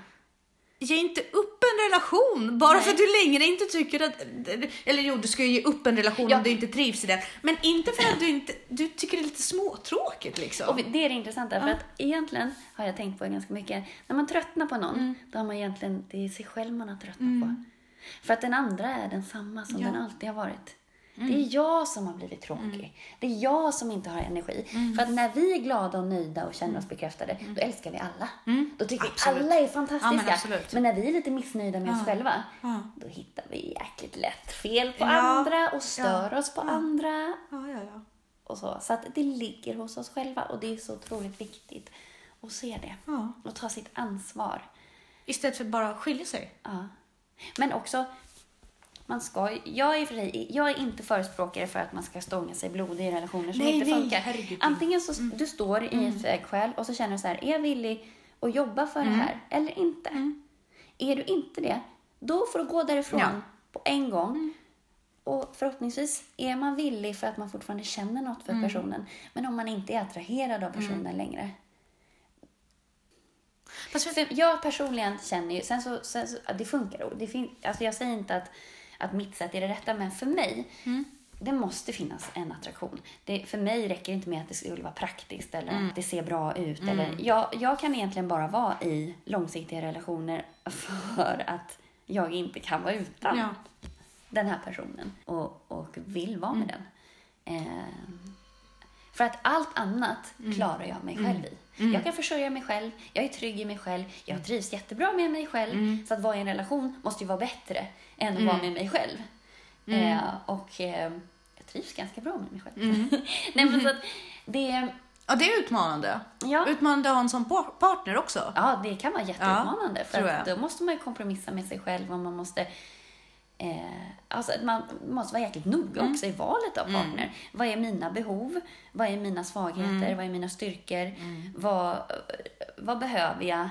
Ge inte upp en relation bara Nej. för att du längre inte tycker att... Eller jo, du ska ju ge upp en relation Ja. om du inte trivs i den. Men inte för att du inte... Du tycker det är lite småtråkigt liksom. Och det är det intressanta, för att egentligen har jag tänkt på ganska mycket. När man tröttnar på någon, Mm. då har man egentligen, det är sig själv man har tröttnat på. För att den andra är densamma som Ja. Mm. den alltid har varit. Det är jag som har blivit tråkig. Det är jag som inte har energi. Mm. För att när vi är glada och nöjda och känner oss bekräftade, då älskar vi alla. Då tycker Absolut. vi alla är Ja, fantastiska. men absolut. men när vi är lite missnöjda med oss själva, Ja. då hittar vi jäkligt lätt fel på Ja. andra och stör Ja. oss på andra Ja, ja, ja. och så. Så att det ligger hos oss själva och det är så otroligt viktigt att se det. Ja. Och ta sitt ansvar. Istället för att bara skilja sig. Ja. Men också, man ska, jag, är för sig, jag är inte förespråkare för att man ska stånga sig blodig i relationer som Nej, inte nej, funkar. herregud. Mm. Antingen så du står i ett vägskäl och så känner du så här, är jag villig att jobba för det här eller inte? Är du inte det, då får du gå därifrån Ja. på en gång. Och förhoppningsvis är man villig för att man fortfarande känner något för personen. Men om man inte är attraherad av personen längre. För jag personligen känner ju, sen så, sen så det funkar. Det fin, alltså jag säger inte att, att mitt sätt är det rätta, men för mig, det måste finnas en attraktion. Det, för mig räcker det inte med att det skulle vara praktiskt eller att det ser bra ut. Eller, jag, jag kan egentligen bara vara i långsiktiga relationer för att jag inte kan vara utan Ja. den här personen och, och vill vara med den. Eh, för att allt annat klarar jag mig själv i. Jag kan försörja mig själv, jag är trygg i mig själv, jag trivs jättebra med mig själv. Så att vara i en relation måste ju vara bättre än att vara med mig själv. Eh, och eh, jag trivs ganska bra med mig själv. Nej, men så att det, Ja, det är utmanande. Ja. Utmanande att ha en sån par- partner också. ja, det kan vara jätteutmanande. för tror att då måste man ju kompromissa med sig själv och man måste Eh, alltså att man måste vara jäkligt noga Mm. också i valet av partner. Vad är mina behov? Vad är mina svagheter? Mm. Vad är mina styrkor? Vad, vad behöver jag?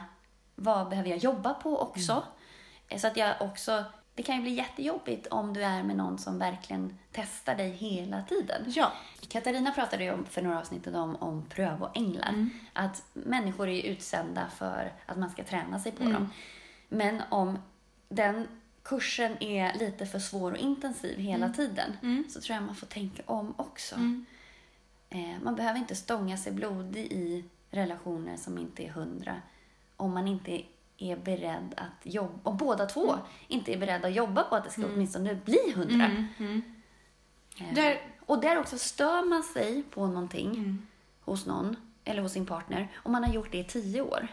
Vad behöver jag jobba på också? Mm. Eh, Så att jag också... Det kan ju bli jättejobbigt om du är med någon som verkligen testar dig hela tiden. Ja. Katarina pratade ju om, för några avsnitt om, om prövoänglar. Mm. Att människor är utsända för att man ska träna sig på Mm. dem. Men om den kursen är lite för svår och intensiv hela Mm. tiden så tror jag man får tänka om också. Eh, man behöver inte stånga sig blodig i relationer som inte är hundra om man inte är beredd att jobba, och båda två Mm. inte är beredda att jobba på att det ska åtminstone bli hundra. Mm. Eh, Där- Och där också stör man sig på någonting Mm. hos någon eller hos sin partner och man har gjort det i tio år.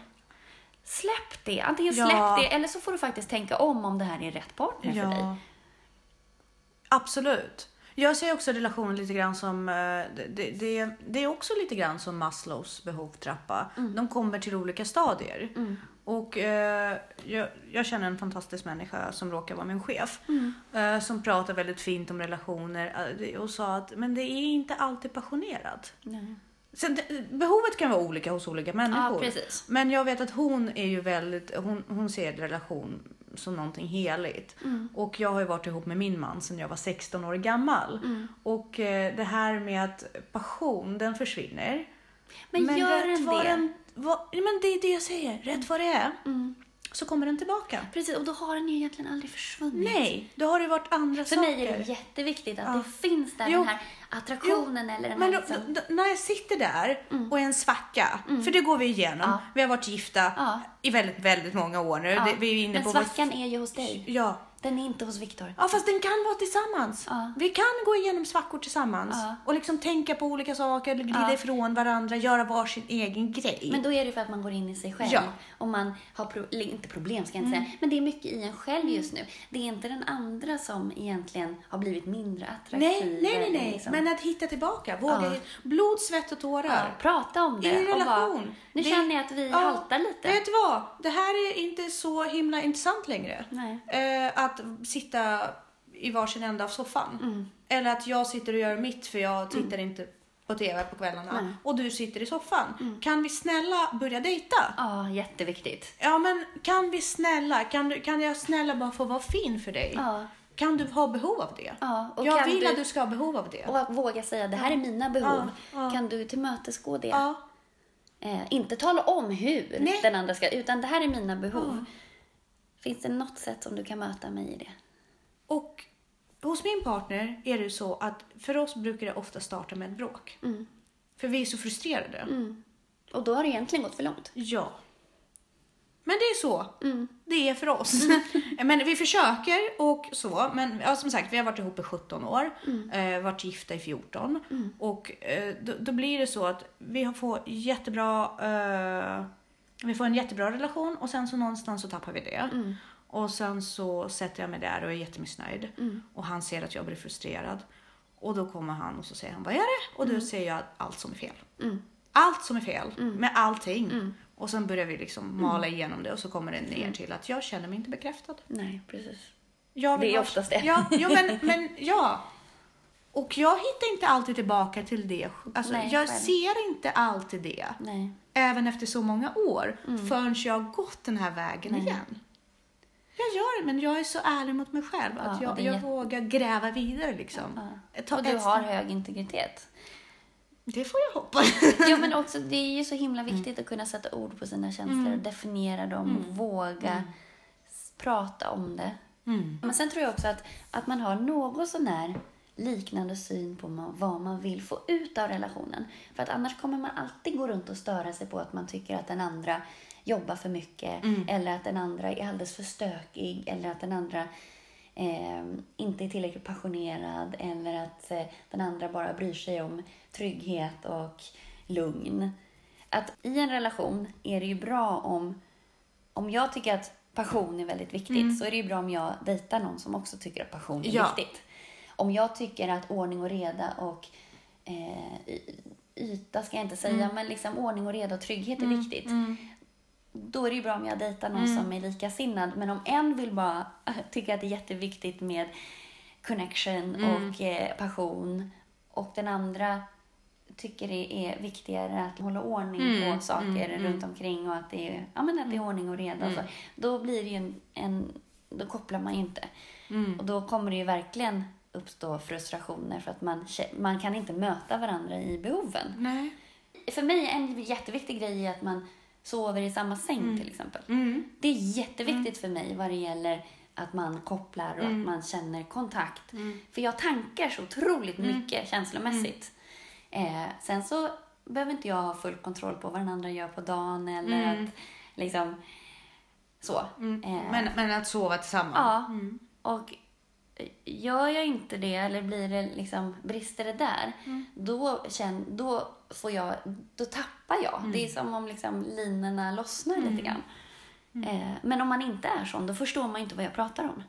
Släpp det! Antingen Ja. släpp det eller så får du faktiskt tänka om om det här är rätt partner för dig. Ja. Absolut. Jag ser också relationen lite grann som, eh, det, det, det, är också lite grann som Maslows behovstrappa. De kommer till olika stadier. Och eh, jag, jag känner en fantastisk människa som råkar vara min chef. Eh, som pratar väldigt fint om relationer och sa att men det är inte alltid passionerat. Nej. Sen, det- behovet kan vara olika hos olika människor. precis. Men jag vet att hon är ju väldigt, hon, hon ser relation som någonting heligt. Mm. Och jag har ju varit ihop med min man sedan jag var 16 år gammal. Mm. Och eh, det här med att passion, den försvinner. Men gör rätt den det? Den, vad, men det är det jag säger, rätt vad det är. Mm. Så kommer den tillbaka. Precis, och då har den ju egentligen aldrig försvunnit. Nej, då har det varit andra För saker. mig är det jätteviktigt att Ja. det finns där Jo. den här attraktionen eller den Men här då, liksom... då, när jag sitter där och är en svacka, för det går vi igenom. Ja. Vi har varit gifta Ja. i väldigt, väldigt många år nu. Det, vi är inne Men på vår- svackan är ju hos dig. Ja. Den är inte hos Viktor. ja, fast den kan vara tillsammans. Ja. Vi kan gå igenom svackor tillsammans Ja. och liksom tänka på olika saker, glida Ja. ifrån varandra, göra varsin egen grej. Men då är det för att man går in i sig själv. Ja. Och man har, pro- inte problem ska jag inte säga, men det är mycket i en själv just nu. Det är inte den andra som egentligen har blivit mindre attraktiv. nej, nej, nej, nej. liksom- Men att hitta tillbaka, våga. Blod, svett och tårar. Prata om det. I relation. Nu Det- känner jag att vi Ja, haltar lite. Vet du vad? Det här är inte så himla intressant längre. Eh, att sitta i varsin ända av soffan. Mm. Eller att jag sitter och gör mitt för jag tittar inte på TV på kvällarna. Nej. Och du sitter i soffan. Mm. Kan vi snälla börja dejta? Ja, jätteviktigt. Ja men kan vi snälla, kan, du, kan jag snälla bara få vara fin för dig? Ja. Kan du ha behov av det? Ja, och jag vill du- att du ska ha behov av det. Och våga säga, det här är mina behov. Kan du tillmötesgå det? Ja. Eh, inte tala om hur Nej. den andra ska, utan det här är mina behov. Finns det något sätt som du kan möta mig i det? Och hos min partner är det så att för oss brukar det ofta starta med ett bråk. Mm. För vi är så frustrerade. Och då har det egentligen gått för långt. Ja. Men det är så. Mm. Det är för oss. men vi försöker och så. Men ja, som sagt, vi har varit ihop i 17 år. Mm. Eh, varit gifta i 14. Och eh, då, då blir det så att vi får jättebra... Eh, vi får en jättebra relation och sen så någonstans så tappar vi det. Mm. Och sen så sätter jag mig där och är jättemissnöjd. Och han ser att jag blir frustrerad. Och då kommer han och så säger han, vad är det? Och då säger jag allt som är fel. Allt som är fel med allting. Och sen börjar vi liksom mala igenom det och så kommer det ner till att jag känner mig inte bekräftad. Nej, precis. Det är vara- oftast det. Ja, jo, men, men ja. Och jag hittar inte alltid tillbaka till det. Alltså, Nej, jag själv. ser inte alltid det. Nej. Även efter så många år. Förrän jag har gått den här vägen Nej. igen. Jag gör det, men jag är så ärlig mot mig själv. Att Ja, och jag, det jag vågar gräva vidare liksom. Ja. Och du har hög integritet. Det får jag hoppas. Ja, men också det är ju så himla viktigt att kunna sätta ord på sina känslor och definiera dem och våga s- prata om det. Men sen tror jag också att, att man har något sånär liknande syn på ma- vad man vill få ut av relationen. För att annars kommer man alltid gå runt och störa sig på att man tycker att den andra jobbar för mycket eller att den andra är alldeles för stökig eller att den andra eh, inte är tillräckligt passionerad eller att eh, den andra bara bryr sig om trygghet och lugn. Att i en relation är det ju bra om, om jag tycker att passion är väldigt viktigt så är det ju bra om jag dejtar någon som också tycker att passion är Ja. viktigt. Om jag tycker att ordning och reda och eh, yta ska jag inte säga, men liksom ordning och reda och trygghet är viktigt. Då är det ju bra om jag dejtar någon som är likasinnad. Men om en vill bara tycka att det är jätteviktigt med connection och eh, passion och den andra tycker det är viktigare att hålla ordning på saker runt omkring och att det är, ja, men att det är ordning och reda. och Så. Då blir det ju en, en, då kopplar man ju inte. Och då kommer det ju verkligen uppstå frustrationer för att man, man kan inte möta varandra i behoven. Nej. För mig är en jätteviktig grej att man sover i samma säng till exempel. Det är jätteviktigt för mig vad det gäller att man kopplar och att man känner kontakt. För jag tankar så otroligt mycket känslomässigt. Eh, sen så behöver inte jag ha full kontroll på vad den andra gör på dagen eller att liksom så. Eh, Men, men att sova tillsammans. Ja. Och gör jag inte det eller blir det liksom, brister det där, då, känn, då, får jag, då tappar jag. Det är som om liksom linorna lossnar lite grann. Eh, men om man inte är sån, då förstår man inte vad jag pratar om.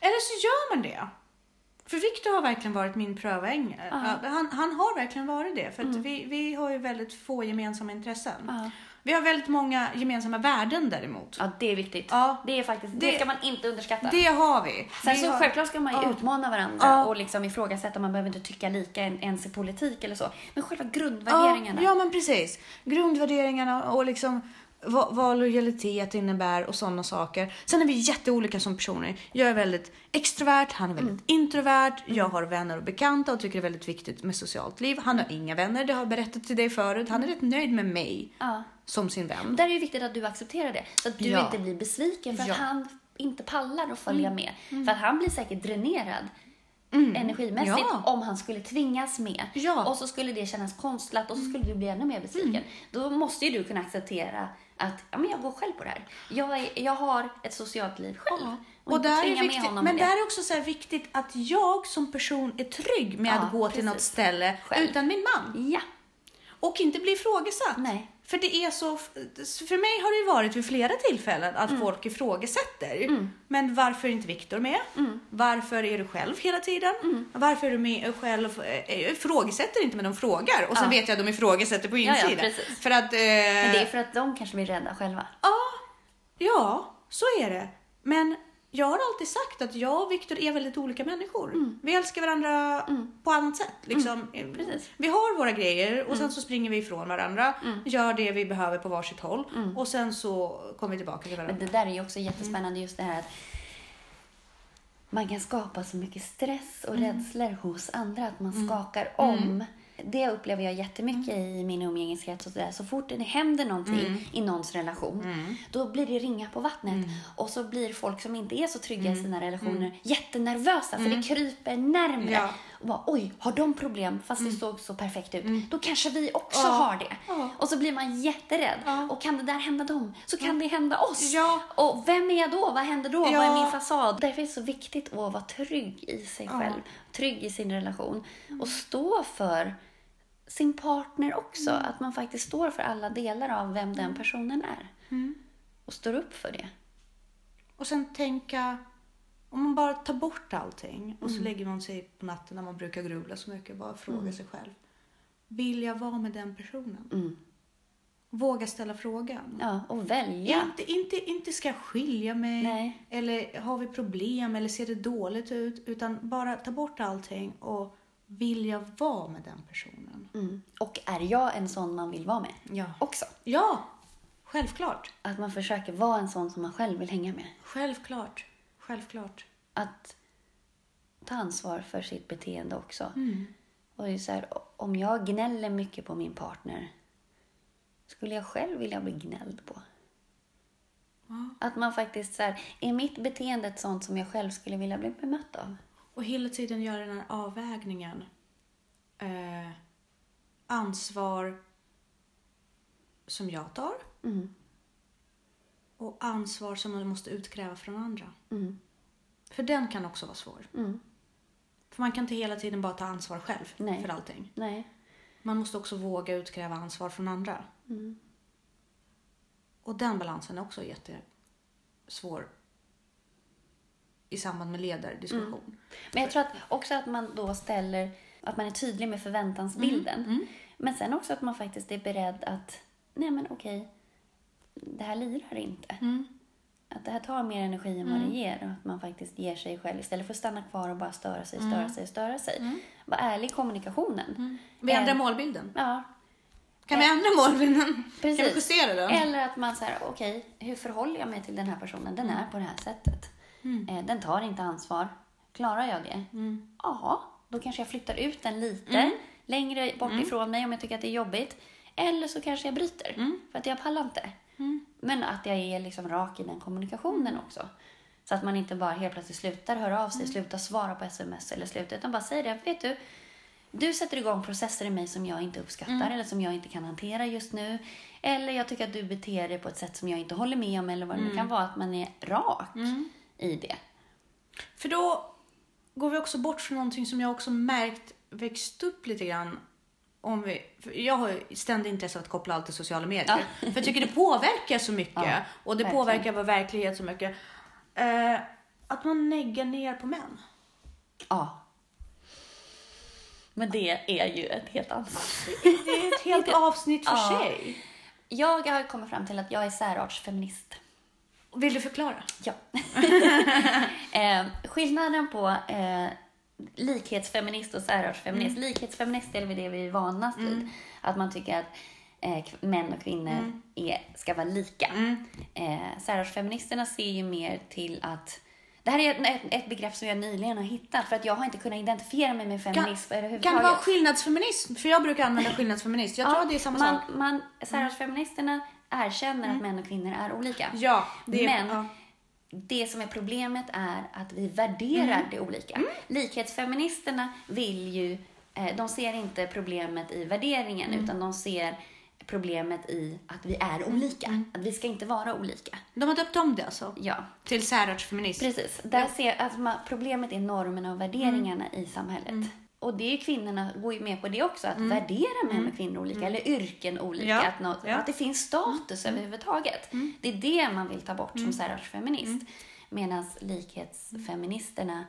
Eller så gör man det. För Victor har verkligen varit min pröväng. Ja, Han, han har verkligen varit det. För att vi, vi har ju väldigt få gemensamma intressen. Ja. Vi har väldigt många gemensamma värden däremot. Ja, det är viktigt. Ja. Det är faktiskt, det, Det- ska man inte underskatta. Det har vi. Sen vi så har... självklart ska man ju Ja. utmana varandra Ja. och liksom ifrågasätta, man behöver inte tycka lika en- ens i politik eller så. Men själva Ja, grundvärderingarna. ja, men precis. Grundvärderingarna och liksom vad, vad lojalitet innebär och sådana saker. Sen är vi jätteolika som personer. Jag är väldigt extrovert, han är väldigt Mm. introvert. Jag har vänner och bekanta och tycker det är väldigt viktigt med socialt liv. Han har inga vänner, det har jag berättat till dig förut. Han är rätt nöjd med mig Ja. som sin vän. Där är det viktigt att du accepterar det. Så att du Ja. inte blir besviken för Ja. att han inte pallar att följa med. För att han blir säkert dränerad energimässigt Ja. om han skulle tvingas med. Ja. Och så skulle det kännas konstlat och så skulle du bli ännu mer besviken. Då måste ju du kunna acceptera att ja, men jag går själv på det här. Jag, är, jag har ett socialt liv själv. Ja. Och, Och där är viktigt, men där är också så viktigt att jag som person är trygg med Ja, att gå till något precis. ställe Själv. utan min man. Ja. Och inte bli ifrågasatt. Nej. För det är så, för mig har det ju varit vid flera tillfällen att folk ifrågasätter. Men varför är inte Viktor med? Varför är du själv hela tiden? Varför är du med själv? Jag ifrågasätter inte men de frågar. Och sen Ja. vet jag att de ifrågasätter på ja, insidan. precis. för att... Eh, Men det är för att de kanske blir rädda själva. Ja, så är det. Men jag har alltid sagt att jag och Viktor är väldigt olika människor. Vi älskar varandra på annat sätt. Liksom. Precis. Vi har våra grejer och sen så springer vi ifrån varandra, gör det vi behöver på varsitt håll och sen så kommer vi tillbaka till varandra. Men det där är ju också jättespännande just det här att man kan skapa så mycket stress och rädslor hos andra att man skakar om. Det upplever jag jättemycket i min umgängeskrets och. Så fort det händer någonting i någons relation, då blir det ringa på vattnet. Och så blir folk som inte är så trygga i sina relationer jättenervösa för det kryper närmre. Ja. Och bara, oj, har de problem fast det såg så perfekt ut? Då kanske vi också Ja. har det. Ja. Och så blir man jätterädd. Och kan det där hända dem, så kan det hända oss. Och vem är jag då? Vad händer då? Vad är min fasad? Därför är det så viktigt att vara trygg i sig själv, trygg i sin relation och stå för sin partner också. Att man faktiskt står för alla delar av vem den personen är. Och står upp för det. Och sen tänka, om man bara tar bort allting och så lägger man sig på natten när man brukar grubbla så mycket bara fråga sig själv. Vill jag vara med den personen? Mm. Våga ställa frågan. Ja, och välja. Inte, inte, inte ska jag skilja mig Nej. eller har vi problem eller ser det dåligt ut utan bara ta bort allting och vill jag vara med den personen? Mm. Och är jag en sån man vill vara med? Ja. Också. Ja, självklart. Att man försöker vara en sån som man själv vill hänga med. Självklart. Självklart. Att ta ansvar för sitt beteende också. Mm. Och det är så här, om jag gnäller mycket på min partner, skulle jag själv vilja bli gnälld på? Att man faktiskt så här, är mitt beteende ett sånt som jag själv skulle vilja bli bemött av? Och hela tiden göra den här avvägningen. Eh, ansvar som jag tar Mm. och ansvar som man måste utkräva från andra. Mm. För den kan också vara svår. Mm. För man kan inte hela tiden bara ta ansvar själv Nej. för allting. Nej. Man måste också våga utkräva ansvar från andra. Mm. Och den balansen är också jättesvår i samband med ledardiskussion. Men jag tror att också att man då ställer, att man är tydlig med förväntansbilden. Mm. Men sen också att man faktiskt är beredd att, nej men okej, det här lirar inte. Mm. Att det här tar mer energi än vad det ger och att man faktiskt ger sig själv istället för att stanna kvar och bara störa sig, störa sig, störa sig. Var ärlig i kommunikationen. Vi ändrar Eh, målbilden. Ja, Kan vi ändra målbilden? precis. Kan vi justera den? Eller att man säger, okej, hur förhåller jag mig till den här personen? Den är på det här sättet. Eh, Den tar inte ansvar. Klarar jag det? Ja, då kanske jag flyttar ut den lite längre bort ifrån mig om jag tycker att det är jobbigt. Eller så kanske jag bryter, för att jag pallar inte. Men att jag är liksom rak i den kommunikationen också. Så att man inte bara helt plötsligt slutar höra av sig, slutar svara på sms eller slutar, utan bara säger det. Vet du, du sätter igång processer i mig som jag inte uppskattar eller som jag inte kan hantera just nu. Eller jag tycker att du beter dig på ett sätt som jag inte håller med om eller vad det nu kan vara. Att man är rak i det. För då går vi också bort från någonting som jag också märkt växt upp lite grann. Om vi, jag har ständigt intresse av att koppla allt till sociala medier. För jag tycker det påverkar så mycket. Ja, och det verkligen. påverkar vår verklighet så mycket. Eh, att man neggar ner på män. Ja. Men det är ju ett helt annat. Det är ett helt avsnitt för Ja. sig. Jag har kommit fram till att jag är särartsfeminist. Vill du förklara? Ja. eh, skillnaden på eh, likhetsfeminist och särartsfeminist. Likhetsfeminist är väl det vi är vanast vid. Att man tycker att eh, män och kvinnor Mm. är, ska vara lika. Eh, Särartsfeministerna ser ju mer till att det här är ett, ett, begrepp som jag nyligen har hittat för att jag har inte kunnat identifiera mig med Kan, feminism kan överhuvudtaget. det vara skillnadsfeminism? För jag brukar använda skillnadsfeminist. Jag tror att det är samma man, sak. man, Särartsfeministerna erkänner att män och kvinnor är olika. Ja, det. Men ja. det som är problemet är att vi värderar Mm. det olika. Likhetsfeministerna vill ju, eh, de ser inte problemet i värderingen Mm. utan de ser problemet i att vi är olika. Mm. Att vi ska inte vara olika. De har döpt om det alltså? Ja, Till särartsfeminism? precis. Där ser, man, problemet är normerna och värderingarna Mm. i samhället. Och det är ju kvinnorna går ju med på det också, att Mm. värdera män och kvinnor olika, eller yrken olika. Ja, Att, något, ja. Mm. att det finns status överhuvudtaget. Det är det man vill ta bort som särartsfeminist. Mm. Medan likhetsfeministerna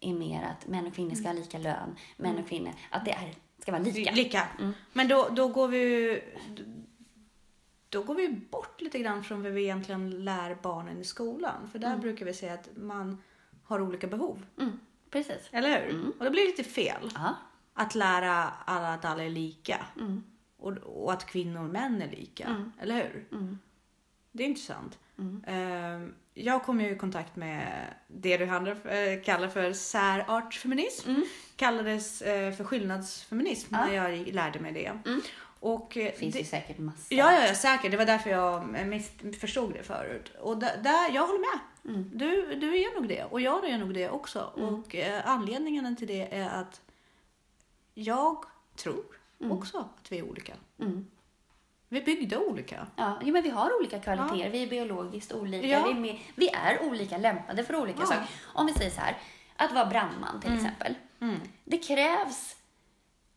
är mer att män och kvinnor ska ha lika lön, män och kvinnor, att det är, ska vara lika. Lika. Men då, då går vi. Då går vi bort lite grann från vad vi egentligen lär barnen i skolan. För där brukar vi säga att man har olika behov. Mm, precis. Eller hur? Och det blir lite fel. Ja. Att lära alla att alla är lika. Och, och att kvinnor och män är lika. Eller hur? Det är intressant. Ehm, Jag kom ju i kontakt med det du eh, kallar för särartsfeminism. Kallades eh, för skillnadsfeminism när jag lärde mig det. Och eh, Det finns det, ju säkert massa. Ja, ja, ja, säkert. Det var därför jag missförstod det förut. Och där, jag håller med. Du, du är nog det och jag är nog det också. Och eh, anledningen till det är att jag tror också att vi är olika. Mm. Vi är byggda olika. Ja, jo, men vi har olika kvaliteter. Vi är biologiskt olika. Ja. Vi, är med, vi är olika lämpade för olika Ja. saker. Om vi säger så här, att vara brandman till exempel. Det krävs...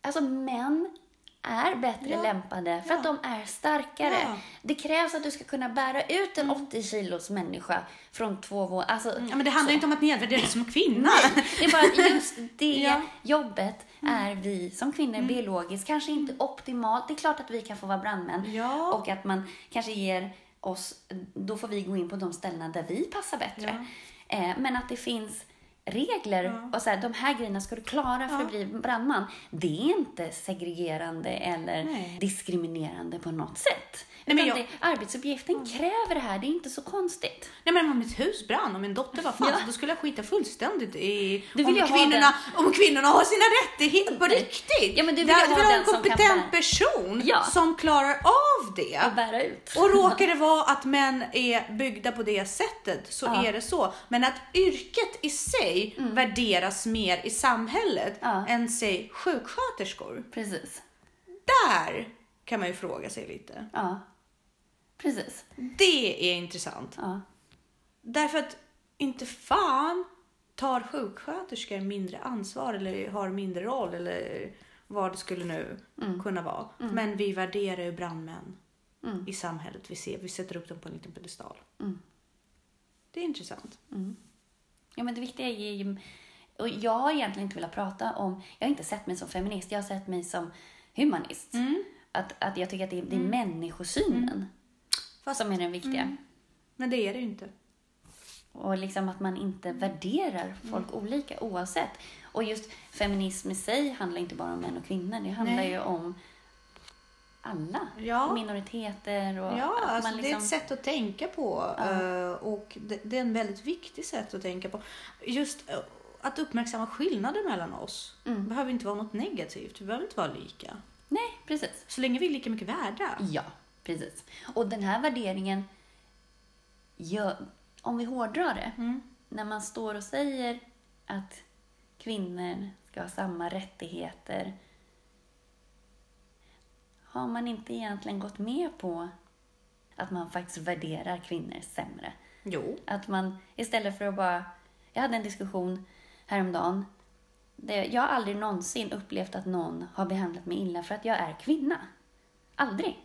Alltså män är bättre Ja. lämpade för att de är starkare. Ja. Det krävs att du ska kunna bära ut en 80 kilos människa från två våningar. Alltså, Ja, men det handlar inte om att nedvärdera dig som kvinna. det är bara att just det Ja. Mm. jobbet är vi som kvinnor biologiskt kanske inte optimalt. Det är klart att vi kan få vara brandmän Ja. och att man kanske ger oss, då får vi gå in på de ställena där vi passar bättre. Eh, men att det finns regler och så här, de här grejerna ska du klara för att bli brandman. Det är inte segregerande eller Nej. diskriminerande på något sätt. Nej, men jag- det, arbetsuppgiften kräver det här, det är inte så konstigt. Nej men om mitt hus brann och min dotter var fast, Ja. då skulle jag skita fullständigt i om kvinnorna, om kvinnorna har sina rättigheter på riktigt. Ja, men du vill du vill ha en som kompetent bära- person Ja. som klarar av det. Att bära ut. Och råkar det vara att män är byggda på det sättet så Ja. är det så. Men att yrket i sig värderas mer i samhället Ja. än säg sjuksköterskor. Precis. Där kan man ju fråga sig lite. Ja. Precis. Det är intressant. Ja. Därför att inte fan tar sjuksköterskor mindre ansvar eller har mindre roll eller vad det skulle nu kunna vara. Men vi värderar ju brandmän i samhället. Vi ser, vi sätter upp dem på en liten pedestal. Det är intressant. Ja, men det viktiga är ju... Och jag har egentligen inte velat prata om... Jag har inte sett mig som feminist, jag har sett mig som humanist. Att, att jag tycker att det är, det är människosynen som är den viktiga. Men det är det ju inte. Och liksom att man inte värderar folk olika oavsett. Och just feminism i sig handlar inte bara om män och kvinnor. Det handlar Nej. ju om alla. Ja. Minoriteter och Ja, alltså man det är liksom... ett sätt att tänka på. eh, Och det, är en väldigt viktigt sätt att tänka på. Just eh, att uppmärksamma skillnader mellan oss. Mm. Behöver inte vara något negativt. Vi behöver inte vara lika. Nej, precis. Så länge vi är lika mycket värda. Ja, precis. Och den här värderingen, gör, om vi hårdrar det, Mm. när man står och säger att kvinnor ska ha samma rättigheter, har man inte egentligen gått med på att man faktiskt värderar kvinnor sämre? Jo. Att man istället för att bara... Jag hade en diskussion häromdagen. Där jag har aldrig någonsin upplevt att någon har behandlat mig illa för att jag är kvinna. Aldrig.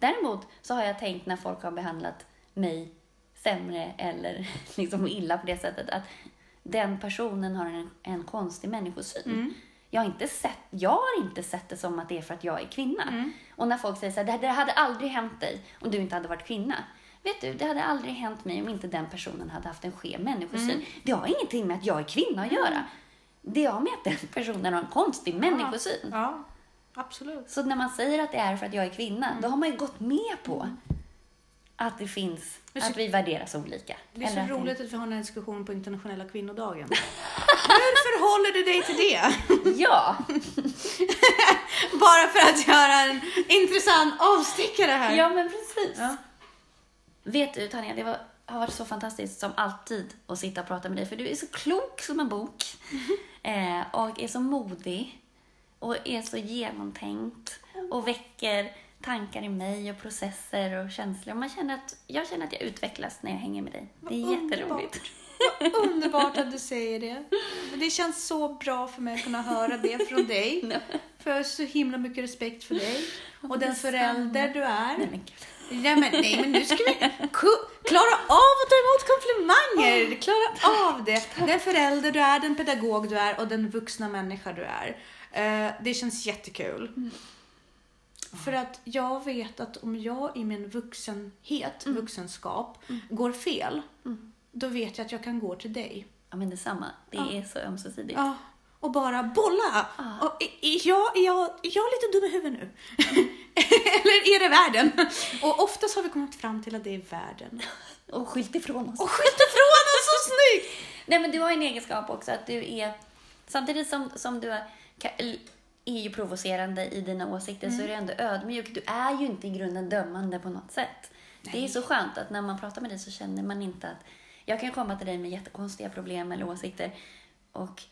Däremot så har jag tänkt när folk har behandlat mig sämre eller liksom illa på det sättet att den personen har en, en konstig människosyn. Jag, har inte sett, jag har inte sett det som att det är för att jag är kvinna. Och när folk säger så här, det, det hade aldrig hänt dig om du inte hade varit kvinna. Vet du, det hade aldrig hänt mig om inte den personen hade haft en skev människosyn. Det har ingenting med att jag är kvinna att göra. Det har med att den personen har en konstig människosyn. Ja. Absolut. Så när man säger att det är för att jag är kvinna, då har man ju gått med på Mm. att det finns, Men så- att vi värderas olika. Det är så att roligt att vi har den här diskussionen på internationella kvinnodagen. Hur förhåller du dig till det? Ja, Bara för att göra en intressant avstickare här. ja men precis. Ja. Vet du Tanja, det var, har varit så fantastiskt som alltid att sitta och prata med dig, för du är så klok som en bok. Eh, och är så modig. Och är så genomtänkt. Och väcker tankar i mig och processer och känslor. Man känner att, jag känner att jag utvecklas när jag hänger med dig. Det är Vad jätteroligt. Vad underbart att du säger det. Det känns så bra för mig att kunna höra det från dig. För jag har så himla mycket respekt för dig. Och den förälder du är. Nej, men. Nej men, nej, men nu ska vi klara av att ta emot komplimanger. Klara av det. Den förälder du är, den pedagog du är och den vuxna människa du är. Eh, det känns jättekul. För att jag vet att om jag i min vuxenhet, vuxenskap, går fel, då vet jag att jag kan gå till dig. Ja, men detsamma. Det Ja. är så ömsesidigt. Ja, och bara bolla. Ja. Och, är, jag, är, jag, är jag lite dum i huvudet nu? Eller är det världen? Och oftast har vi kommit fram till att det är världen. Och skylt ifrån oss. Och skjut ifrån oss så snyggt! Nej, men du har en egenskap också att du är, samtidigt som, som du är, är ju provocerande i dina åsikter så är du ändå ödmjuk. Du är ju inte i grunden dömande på något sätt. Det är så skönt att när man pratar med dig så känner man inte att jag kan komma till dig med jättekonstiga problem eller åsikter och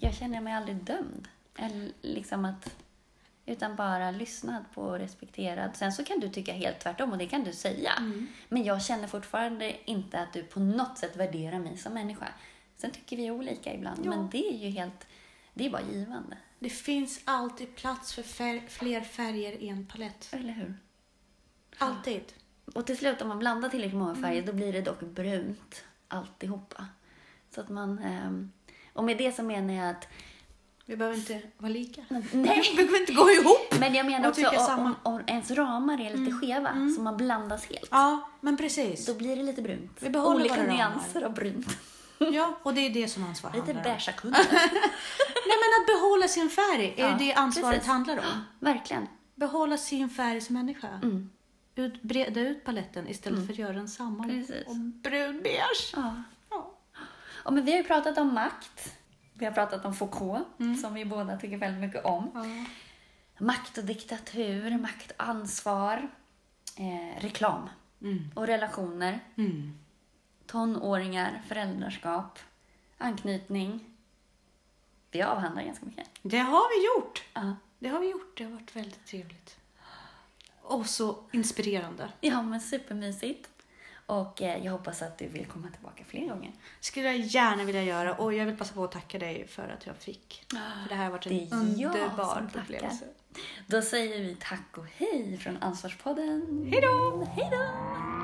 jag känner mig aldrig dömd. Eller liksom att, utan bara lyssnad på och respekterad. Sen så kan du tycka helt tvärtom och det kan du säga. Men jag känner fortfarande inte att du på något sätt värderar mig som människa. Sen tycker vi olika ibland, Ja. men det är ju helt, det är bara givande. Det finns alltid plats för fär- fler färger i en palett. Eller hur? Alltid. Och till slut om man blandar tillräckligt många färger då blir det dock brunt alltihopa. Så att man, ehm, och med det så menar jag att, Vi behöver inte vara lika. nej, Vi behöver inte gå ihop. men jag menar också om, om, ens ramar är lite skeva, så man blandas helt. Ja, men precis. Då blir det lite brunt. Vi behåller Olika våra ramar. nyanser av brunt. Ja, och det är det som ansvar Lite handlar om. beiga kuddar. Nej, men att behålla sin färg är Ja, det ansvaret precis. handlar om. Verkligen. Behålla sin färg som människa. Mm. Ut, breda ut paletten istället för att göra den samma. Precis. Och brunbeige. Ja. Ja. Ja, men vi har ju pratat om makt. Vi har pratat om Foucault, som vi båda tycker väldigt mycket om. Ja. Makt och diktatur, makt och ansvar, eh, reklam Mm. och relationer, Mm. Tonåringar, föräldraskap, anknytning. Vi avhandlar ganska mycket. Det har vi gjort. Ja, Det har vi gjort. Det har varit väldigt trevligt. Och så inspirerande. ja men supermysigt. Och eh, jag hoppas att du vill komma tillbaka fler gånger. skulle jag gärna vilja göra och jag vill passa på att tacka dig för att jag fick. För det här har varit Det en jag underbar tackar. upplevelse. Då säger vi tack och hej från Ansvarspodden. Hej då! Hej då!